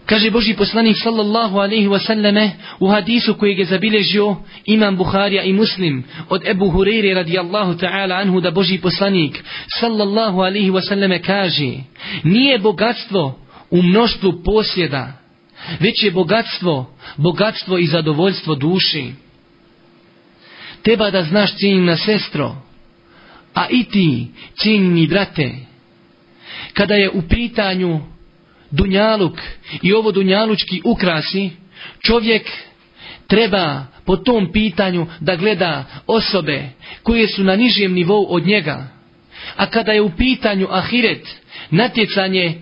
B: Kaže Boži poslanik sallallahu alaihi wasallame u hadisu kojeg je zabilježio imam Buharija i Muslim od Ebu Hureyre radijallahu ta'ala anhu da Boži poslanik sallallahu alaihi wasallame kaže nije bogatstvo u mnoštvu posjeda već je bogatstvo bogatstvo i zadovoljstvo duši. Teba da znaš na sestro a i ti cijenjeni brate kada je u pitanju dunjaluk i ovo dunjalučki ukrasi, čovjek treba po tom pitanju da gleda osobe koje su na nižem nivou od njega. A kada je u pitanju ahiret, natjecanje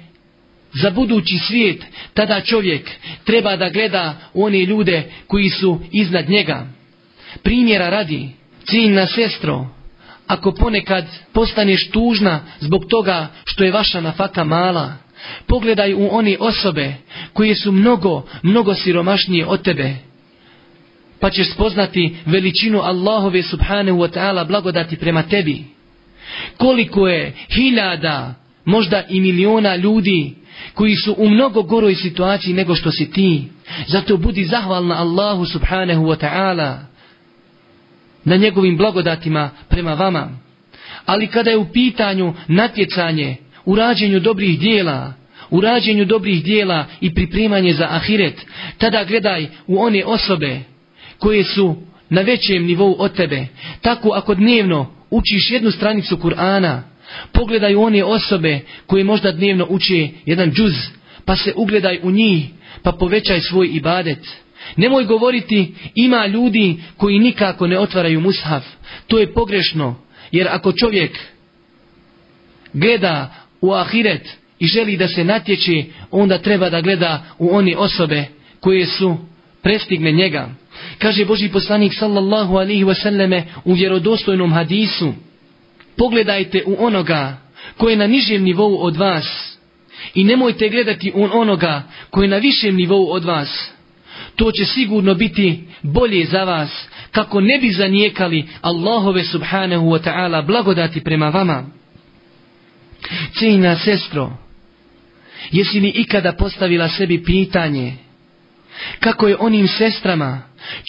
B: za budući svijet, tada čovjek treba da gleda one ljude koji su iznad njega. Primjera radi, na sestro, ako ponekad postaneš tužna zbog toga što je vaša nafaka mala, Pogledaj u one osobe koje su mnogo, mnogo siromašnije od tebe. Pa ćeš spoznati veličinu Allahove subhanahu wa ta'ala blagodati prema tebi. Koliko je hiljada, možda i miliona ljudi koji su u mnogo goroj situaciji nego što si ti. Zato budi zahvalna Allahu subhanahu wa ta'ala na njegovim blagodatima prema vama. Ali kada je u pitanju natjecanje, u rađenju dobrih dijela, u rađenju dobrih dijela i pripremanje za ahiret, tada gledaj u one osobe koje su na većem nivou od tebe. Tako ako dnevno učiš jednu stranicu Kur'ana, pogledaj u one osobe koje možda dnevno uče jedan džuz, pa se ugledaj u njih, pa povećaj svoj ibadet. Nemoj govoriti ima ljudi koji nikako ne otvaraju mushaf. To je pogrešno, jer ako čovjek gleda u ahiret i želi da se natječi, onda treba da gleda u one osobe koje su prestigne njega. Kaže Boži poslanik sallallahu alihi wasallame u vjerodostojnom hadisu Pogledajte u onoga koji je na nižem nivou od vas i nemojte gledati u onoga koji je na višem nivou od vas. To će sigurno biti bolje za vas kako ne bi zanijekali Allahove subhanahu wa ta'ala blagodati prema vama. Cijina sestro, jesi li ikada postavila sebi pitanje kako je onim sestrama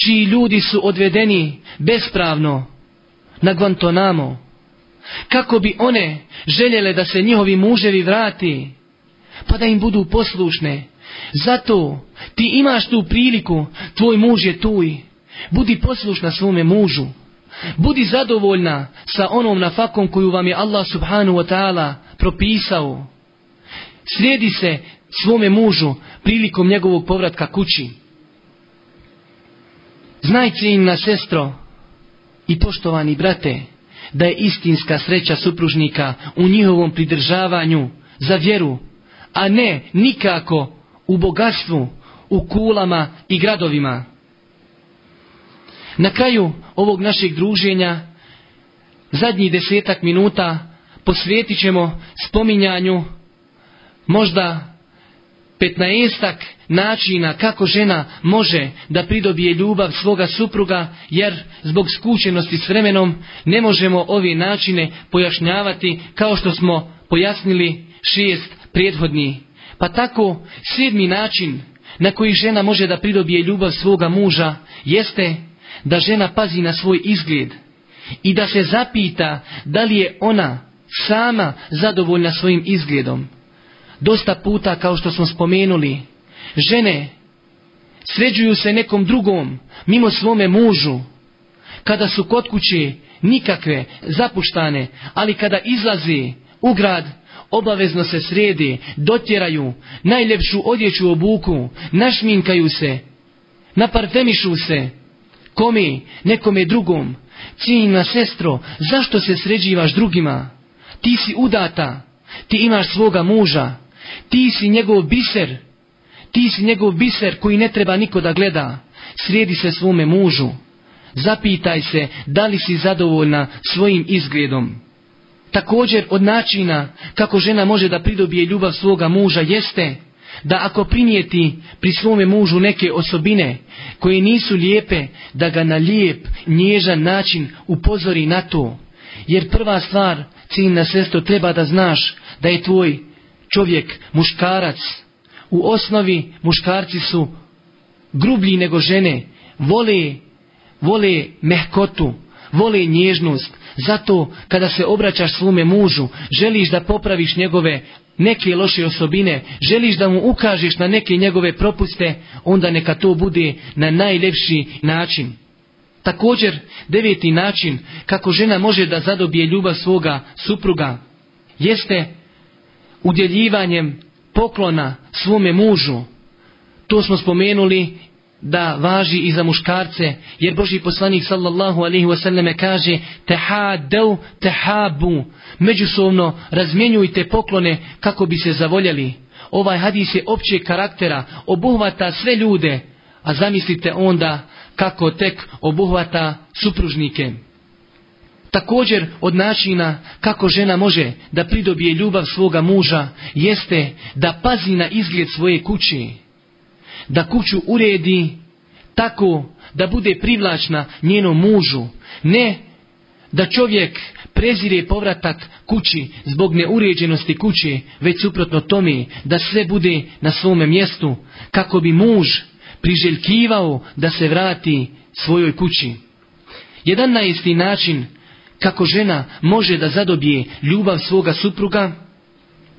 B: čiji ljudi su odvedeni bespravno na Guantanamo, kako bi one željele da se njihovi muževi vrati, pa da im budu poslušne. Zato ti imaš tu priliku, tvoj muž je tuj, budi poslušna svome mužu. Budi zadovoljna sa onom nafakom koju vam je Allah subhanu wa ta'ala propisao. Slijedi se svome mužu prilikom njegovog povratka kući. im na sestro i poštovani brate da je istinska sreća supružnika u njihovom pridržavanju za vjeru, a ne nikako u bogatstvu, u kulama i gradovima. Na kraju ovog našeg druženja Zadnji desetak minuta Posvetit ćemo spominjanju možda petnaestak načina kako žena može da pridobije ljubav svoga supruga jer zbog skučenosti s vremenom ne možemo ove načine pojašnjavati kao što smo pojasnili šest prethodni. Pa tako sedmi način na koji žena može da pridobije ljubav svoga muža jeste da žena pazi na svoj izgled i da se zapita da li je ona sama zadovoljna svojim izgledom. Dosta puta, kao što smo spomenuli, žene sređuju se nekom drugom, mimo svome mužu. Kada su kod kuće, nikakve, zapuštane, ali kada izlazi u grad, obavezno se sredi, dotjeraju, najljepšu odjeću obuku, našminkaju se, napartemišu se, komi, nekome drugom, na sestro, zašto se sređivaš drugima? ti si udata, ti imaš svoga muža, ti si njegov biser, ti si njegov biser koji ne treba niko da gleda, srijedi se svome mužu. Zapitaj se da li si zadovoljna svojim izgledom. Također od načina kako žena može da pridobije ljubav svoga muža jeste da ako primijeti pri svome mužu neke osobine koje nisu lijepe, da ga na lijep, nježan način upozori na to. Jer prva stvar na sestro, treba da znaš da je tvoj čovjek muškarac. U osnovi muškarci su grublji nego žene. Vole, vole mehkotu, vole nježnost. Zato kada se obraćaš svome mužu, želiš da popraviš njegove neke loše osobine, želiš da mu ukažeš na neke njegove propuste, onda neka to bude na najljepši način. Također, deveti način kako žena može da zadobije ljubav svoga supruga jeste udjeljivanjem poklona svome mužu. To smo spomenuli da važi i za muškarce, jer Boži poslanik sallallahu alaihi wasallam kaže teha tehabu, međusobno razmjenjujte poklone kako bi se zavoljeli. Ovaj hadis je općeg karaktera, obuhvata sve ljude, a zamislite onda kako tek obuhvata supružnike. Također od načina kako žena može da pridobije ljubav svoga muža jeste da pazi na izgled svoje kuće, da kuću uredi tako da bude privlačna njenom mužu, ne da čovjek prezire povratak kući zbog neuređenosti kuće, već suprotno tome da sve bude na svome mjestu kako bi muž priželjkivao da se vrati svojoj kući. Jedan na način kako žena može da zadobije ljubav svoga supruga,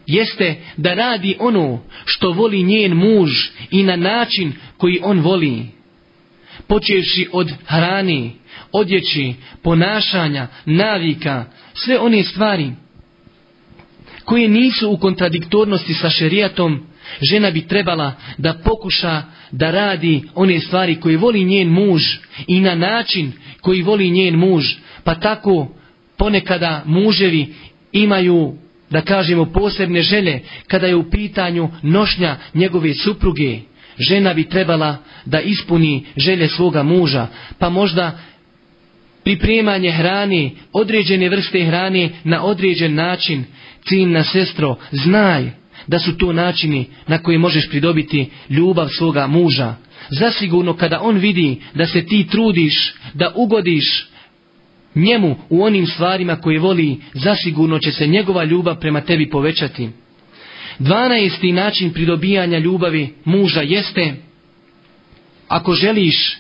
B: jeste da radi ono što voli njen muž i na način koji on voli. Počevši od hrani, odjeći, ponašanja, navika, sve one stvari koje nisu u kontradiktornosti sa šerijatom, žena bi trebala da pokuša da radi one stvari koje voli njen muž i na način koji voli njen muž. Pa tako ponekada muževi imaju da kažemo posebne želje kada je u pitanju nošnja njegove supruge. Žena bi trebala da ispuni želje svoga muža, pa možda pripremanje hrane, određene vrste hrane na određen način. na sestro, znaj da su to načini na koje možeš pridobiti ljubav svoga muža. Zasigurno kada on vidi da se ti trudiš, da ugodiš njemu u onim stvarima koje voli, zasigurno će se njegova ljubav prema tebi povećati. Dvanaesti način pridobijanja ljubavi muža jeste, ako želiš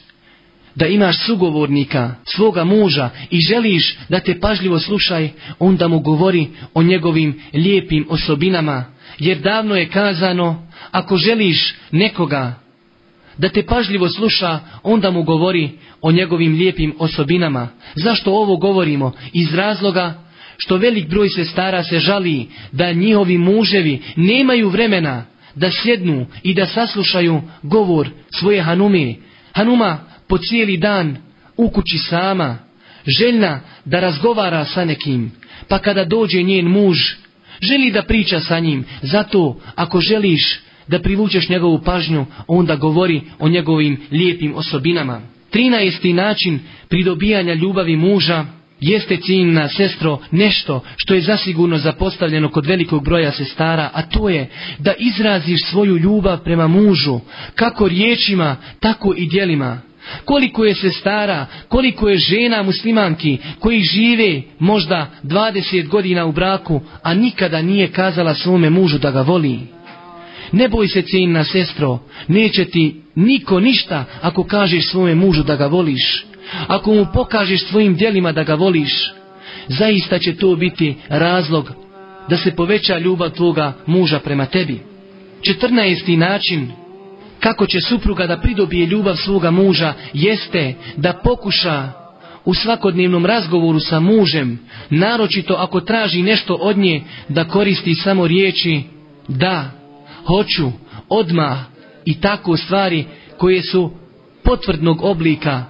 B: da imaš sugovornika, svoga muža i želiš da te pažljivo slušaj, onda mu govori o njegovim lijepim osobinama. Jer davno je kazano, ako želiš nekoga da te pažljivo sluša, onda mu govori o njegovim lijepim osobinama. Zašto ovo govorimo? Iz razloga što velik broj sestara se žali da njihovi muževi nemaju vremena da sjednu i da saslušaju govor svoje hanume. Hanuma, po cijeli dan u kući sama, željna da razgovara sa nekim, pa kada dođe njen muž, želi da priča sa njim. Zato, ako želiš da privučeš njegovu pažnju, onda govori o njegovim lijepim osobinama. Trinaesti način pridobijanja ljubavi muža jeste ciljna sestro nešto što je zasigurno zapostavljeno kod velikog broja sestara, a to je da izraziš svoju ljubav prema mužu, kako riječima, tako i djelima. Koliko je sestara, koliko je žena muslimanki koji žive možda 20 godina u braku, a nikada nije kazala svome mužu da ga voli. Ne boj se na sestro, neće ti niko ništa ako kažeš svome mužu da ga voliš. Ako mu pokažeš svojim djelima da ga voliš, zaista će to biti razlog da se poveća ljubav tvoga muža prema tebi. 14. način kako će supruga da pridobije ljubav svoga muža jeste da pokuša u svakodnevnom razgovoru sa mužem, naročito ako traži nešto od nje, da koristi samo riječi da, hoću, odmah i tako stvari koje su potvrdnog oblika,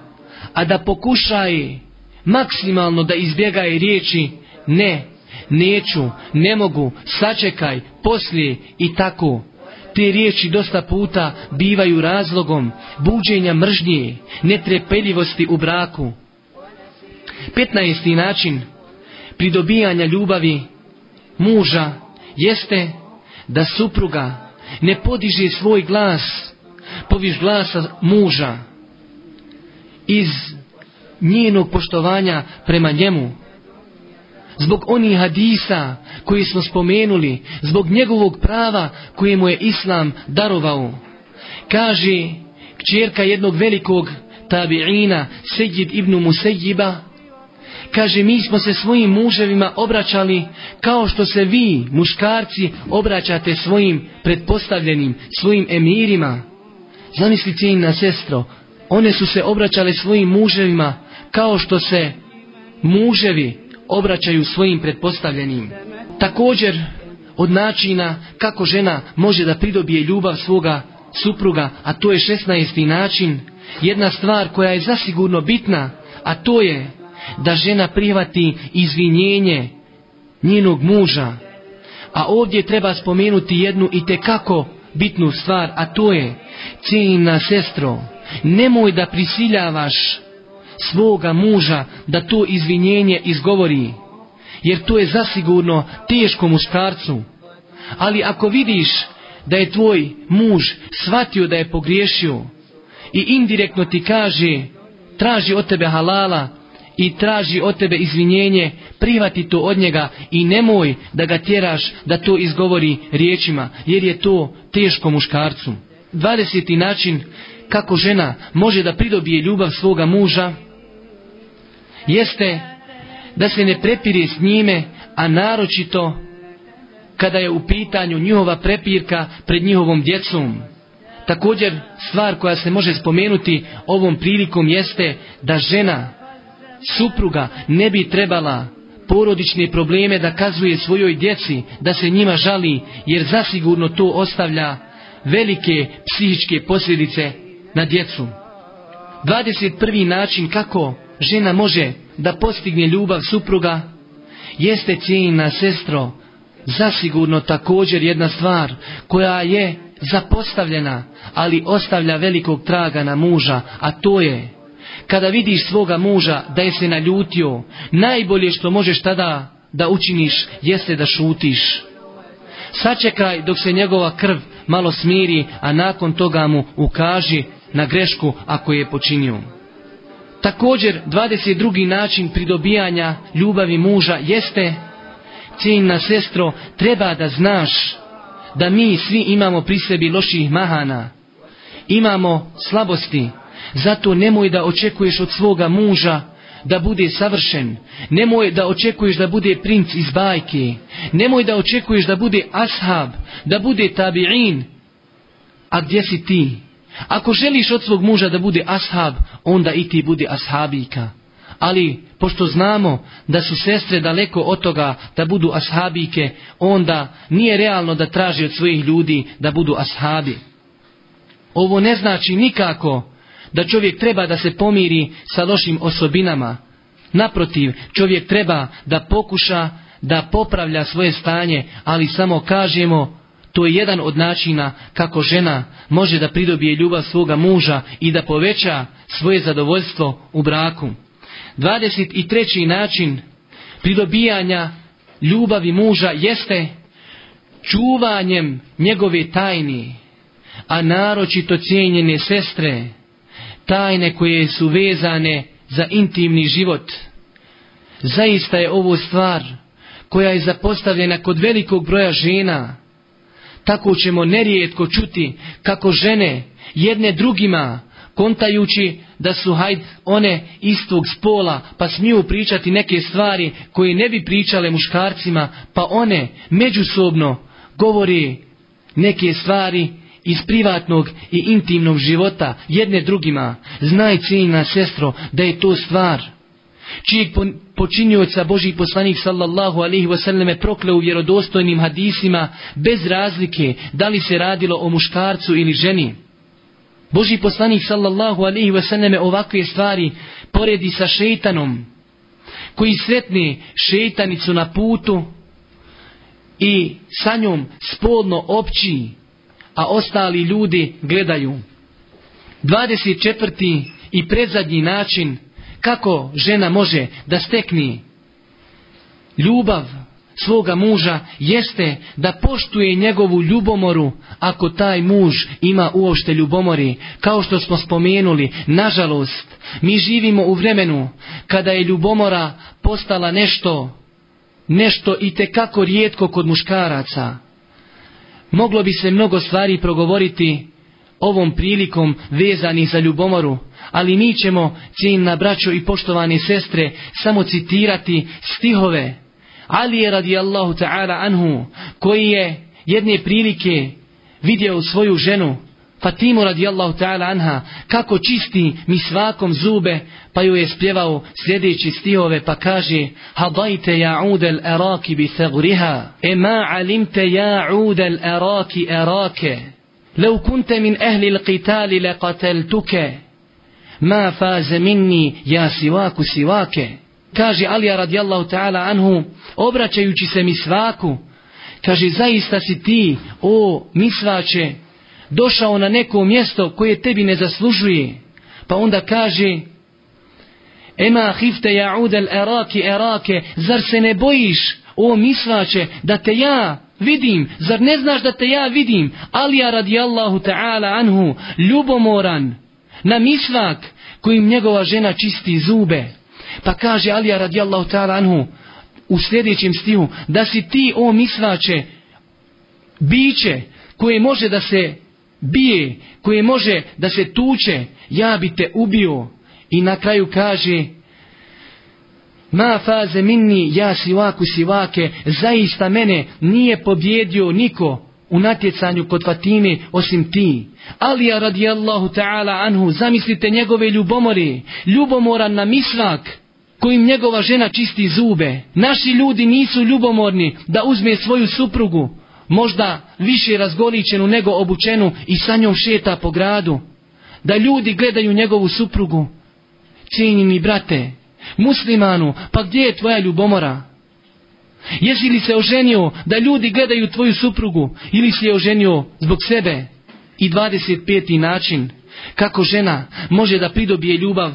B: a da pokušaj maksimalno da izbjegaje riječi ne, neću, ne mogu, sačekaj, poslije i tako. Te riječi dosta puta bivaju razlogom buđenja mržnje, netrepeljivosti u braku. 15. način pridobijanja ljubavi muža jeste da supruga ne podiže svoj glas poviš glasa muža iz njenog poštovanja prema njemu zbog onih hadisa koji smo spomenuli, zbog njegovog prava koje mu je Islam darovao. Kaže kćerka jednog velikog tabiina, Sejid ibn Musejiba, kaže mi smo se svojim muževima obraćali kao što se vi, muškarci, obraćate svojim pretpostavljenim, svojim emirima. Zamisli na sestro, one su se obraćale svojim muževima kao što se muževi obraćaju svojim pretpostavljenim. Također od načina kako žena može da pridobije ljubav svoga supruga, a to je 16. način, jedna stvar koja je zasigurno bitna, a to je da žena prihvati izvinjenje njenog muža. A ovdje treba spomenuti jednu i tekako bitnu stvar, a to je, cijenina sestro, nemoj da prisiljavaš svoga muža da to izvinjenje izgovori. Jer to je zasigurno teško muškarcu. Ali ako vidiš da je tvoj muž shvatio da je pogriješio i indirektno ti kaže traži od tebe halala i traži od tebe izvinjenje, privati to od njega i nemoj da ga tjeraš da to izgovori riječima, jer je to teško muškarcu. 20. način kako žena može da pridobije ljubav svoga muža jeste da se ne prepiri s njime, a naročito kada je u pitanju njihova prepirka pred njihovom djecom. Također stvar koja se može spomenuti ovom prilikom jeste da žena, supruga ne bi trebala porodične probleme da kazuje svojoj djeci, da se njima žali, jer zasigurno to ostavlja velike psihičke posljedice na djecu. 21. način kako žena može da postigne ljubav supruga, jeste na sestro, zasigurno također jedna stvar koja je zapostavljena, ali ostavlja velikog traga na muža, a to je kada vidiš svoga muža da je se naljutio, najbolje što možeš tada da učiniš jeste da šutiš. Sačekaj dok se njegova krv malo smiri, a nakon toga mu ukaži na grešku ako je počinio. Također 22. način pridobijanja ljubavi muža jeste na sestro treba da znaš da mi svi imamo pri sebi loših mahana. Imamo slabosti. Zato nemoj da očekuješ od svoga muža da bude savršen. Nemoj da očekuješ da bude princ iz bajke. Nemoj da očekuješ da bude ashab, da bude tabi'in. A gdje si ti? Ako želiš od svog muža da bude ashab, onda i ti budi ashabika. Ali, pošto znamo da su sestre daleko od toga da budu ashabike, onda nije realno da traži od svojih ljudi da budu ashabi. Ovo ne znači nikako da čovjek treba da se pomiri sa lošim osobinama. Naprotiv, čovjek treba da pokuša da popravlja svoje stanje, ali samo kažemo to je jedan od načina kako žena može da pridobije ljubav svoga muža i da poveća svoje zadovoljstvo u braku. 23. način pridobijanja ljubavi muža jeste čuvanjem njegove tajni, a naročito cijenjene sestre, tajne koje su vezane za intimni život. Zaista je ovo stvar koja je zapostavljena kod velikog broja žena, tako ćemo nerijetko čuti kako žene jedne drugima kontajući da su hajd one istog spola pa smiju pričati neke stvari koje ne bi pričale muškarcima pa one međusobno govori neke stvari iz privatnog i intimnog života jedne drugima. Znaj ciljna sestro da je to stvar čijeg počinjujeca Boži poslanik sallallahu alaihi je prokleo u vjerodostojnim hadisima bez razlike da li se radilo o muškarcu ili ženi. Boži poslanik sallallahu alaihi wasallam ovakve stvari poredi sa šeitanom koji sretne šeitanicu na putu i sa njom spolno opći, a ostali ljudi gledaju. 24. i predzadnji način kako žena može da stekni ljubav svoga muža jeste da poštuje njegovu ljubomoru ako taj muž ima uošte ljubomori. Kao što smo spomenuli, nažalost, mi živimo u vremenu kada je ljubomora postala nešto, nešto i tekako rijetko kod muškaraca. Moglo bi se mnogo stvari progovoriti ovom prilikom vezani za ljubomoru, ali mi ćemo, na braćo i poštovane sestre, samo citirati stihove Ali je Allahu ta'ala anhu, koji je jedne prilike vidio svoju ženu, Fatimu radijallahu ta'ala anha, kako čisti mi svakom zube, pa ju je spjevao sljedeći stihove pa kaže Hadajte ja udel eraki bi thagriha, e ma alimte ja udel eraki erake. لو كنت من أهل القتال لقتلتك ma faze minni ja sivaku sivake. Kaže Alija radijallahu ta'ala anhu, obraćajući se mi svaku, kaže zaista si ti, o misvače, došao na neko mjesto koje tebi ne zaslužuje. Pa onda kaže, Ema hifte ja udel erake erake, zar se ne bojiš, o misvače, da te ja vidim, zar ne znaš da te ja vidim? Alija radijallahu ta'ala anhu, ljubomoran, na misvak kojim njegova žena čisti zube. Pa kaže Alija radijallahu ta'ala anhu u sljedećem stihu, da si ti o misvače biće koje može da se bije, koje može da se tuče, ja bi te ubio. I na kraju kaže, Ma faze minni ja sivaku sivake, zaista mene nije pobjedio niko u natjecanju kod Fatime osim ti. Alija radijallahu ta'ala anhu, zamislite njegove ljubomori, ljubomoran na mislak, kojim njegova žena čisti zube. Naši ljudi nisu ljubomorni da uzme svoju suprugu, možda više razgoličenu nego obučenu i sa njom šeta po gradu. Da ljudi gledaju njegovu suprugu. mi brate, muslimanu, pa gdje je tvoja ljubomora? Jesi li se oženio da ljudi gledaju tvoju suprugu ili si je oženio zbog sebe? I 25. način kako žena može da pridobije ljubav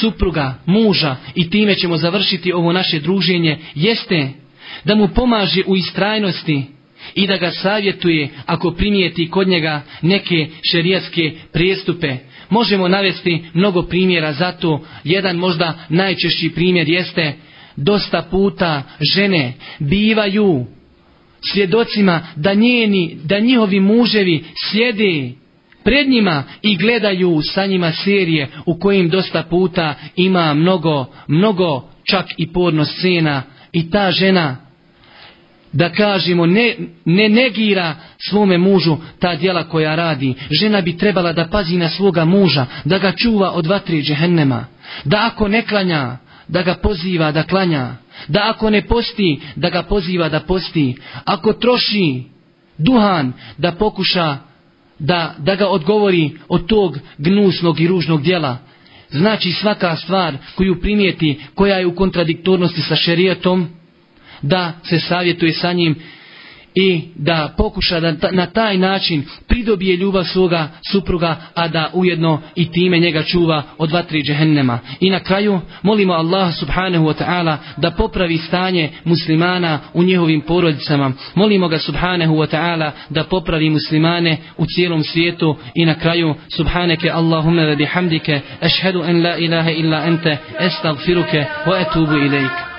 B: supruga, muža i time ćemo završiti ovo naše druženje jeste da mu pomaže u istrajnosti i da ga savjetuje ako primijeti kod njega neke šerijatske prijestupe. Možemo navesti mnogo primjera za to. Jedan možda najčešći primjer jeste dosta puta žene bivaju svjedocima da, njeni, da njihovi muževi sjedi pred njima i gledaju sa njima serije u kojim dosta puta ima mnogo, mnogo čak i porno scena i ta žena da kažemo ne, ne negira svome mužu ta djela koja radi. Žena bi trebala da pazi na svoga muža, da ga čuva od vatri džehennema. Da ako ne klanja, da ga poziva da klanja. Da ako ne posti, da ga poziva da posti. Ako troši duhan, da pokuša da, da ga odgovori od tog gnusnog i ružnog djela. Znači svaka stvar koju primijeti, koja je u kontradiktornosti sa šerijetom, da se savjetuje sa njim i da pokuša da na taj način pridobije ljubav svoga supruga, a da ujedno i time njega čuva od tri džehennema. I na kraju molimo Allah subhanahu wa ta'ala da popravi stanje muslimana u njihovim porodicama. Molimo ga subhanahu wa ta'ala da popravi muslimane u cijelom svijetu i na kraju subhaneke Allahumme ve hamdike, ešhedu en la ilaha illa ente estagfiruke wa etubu ilaik.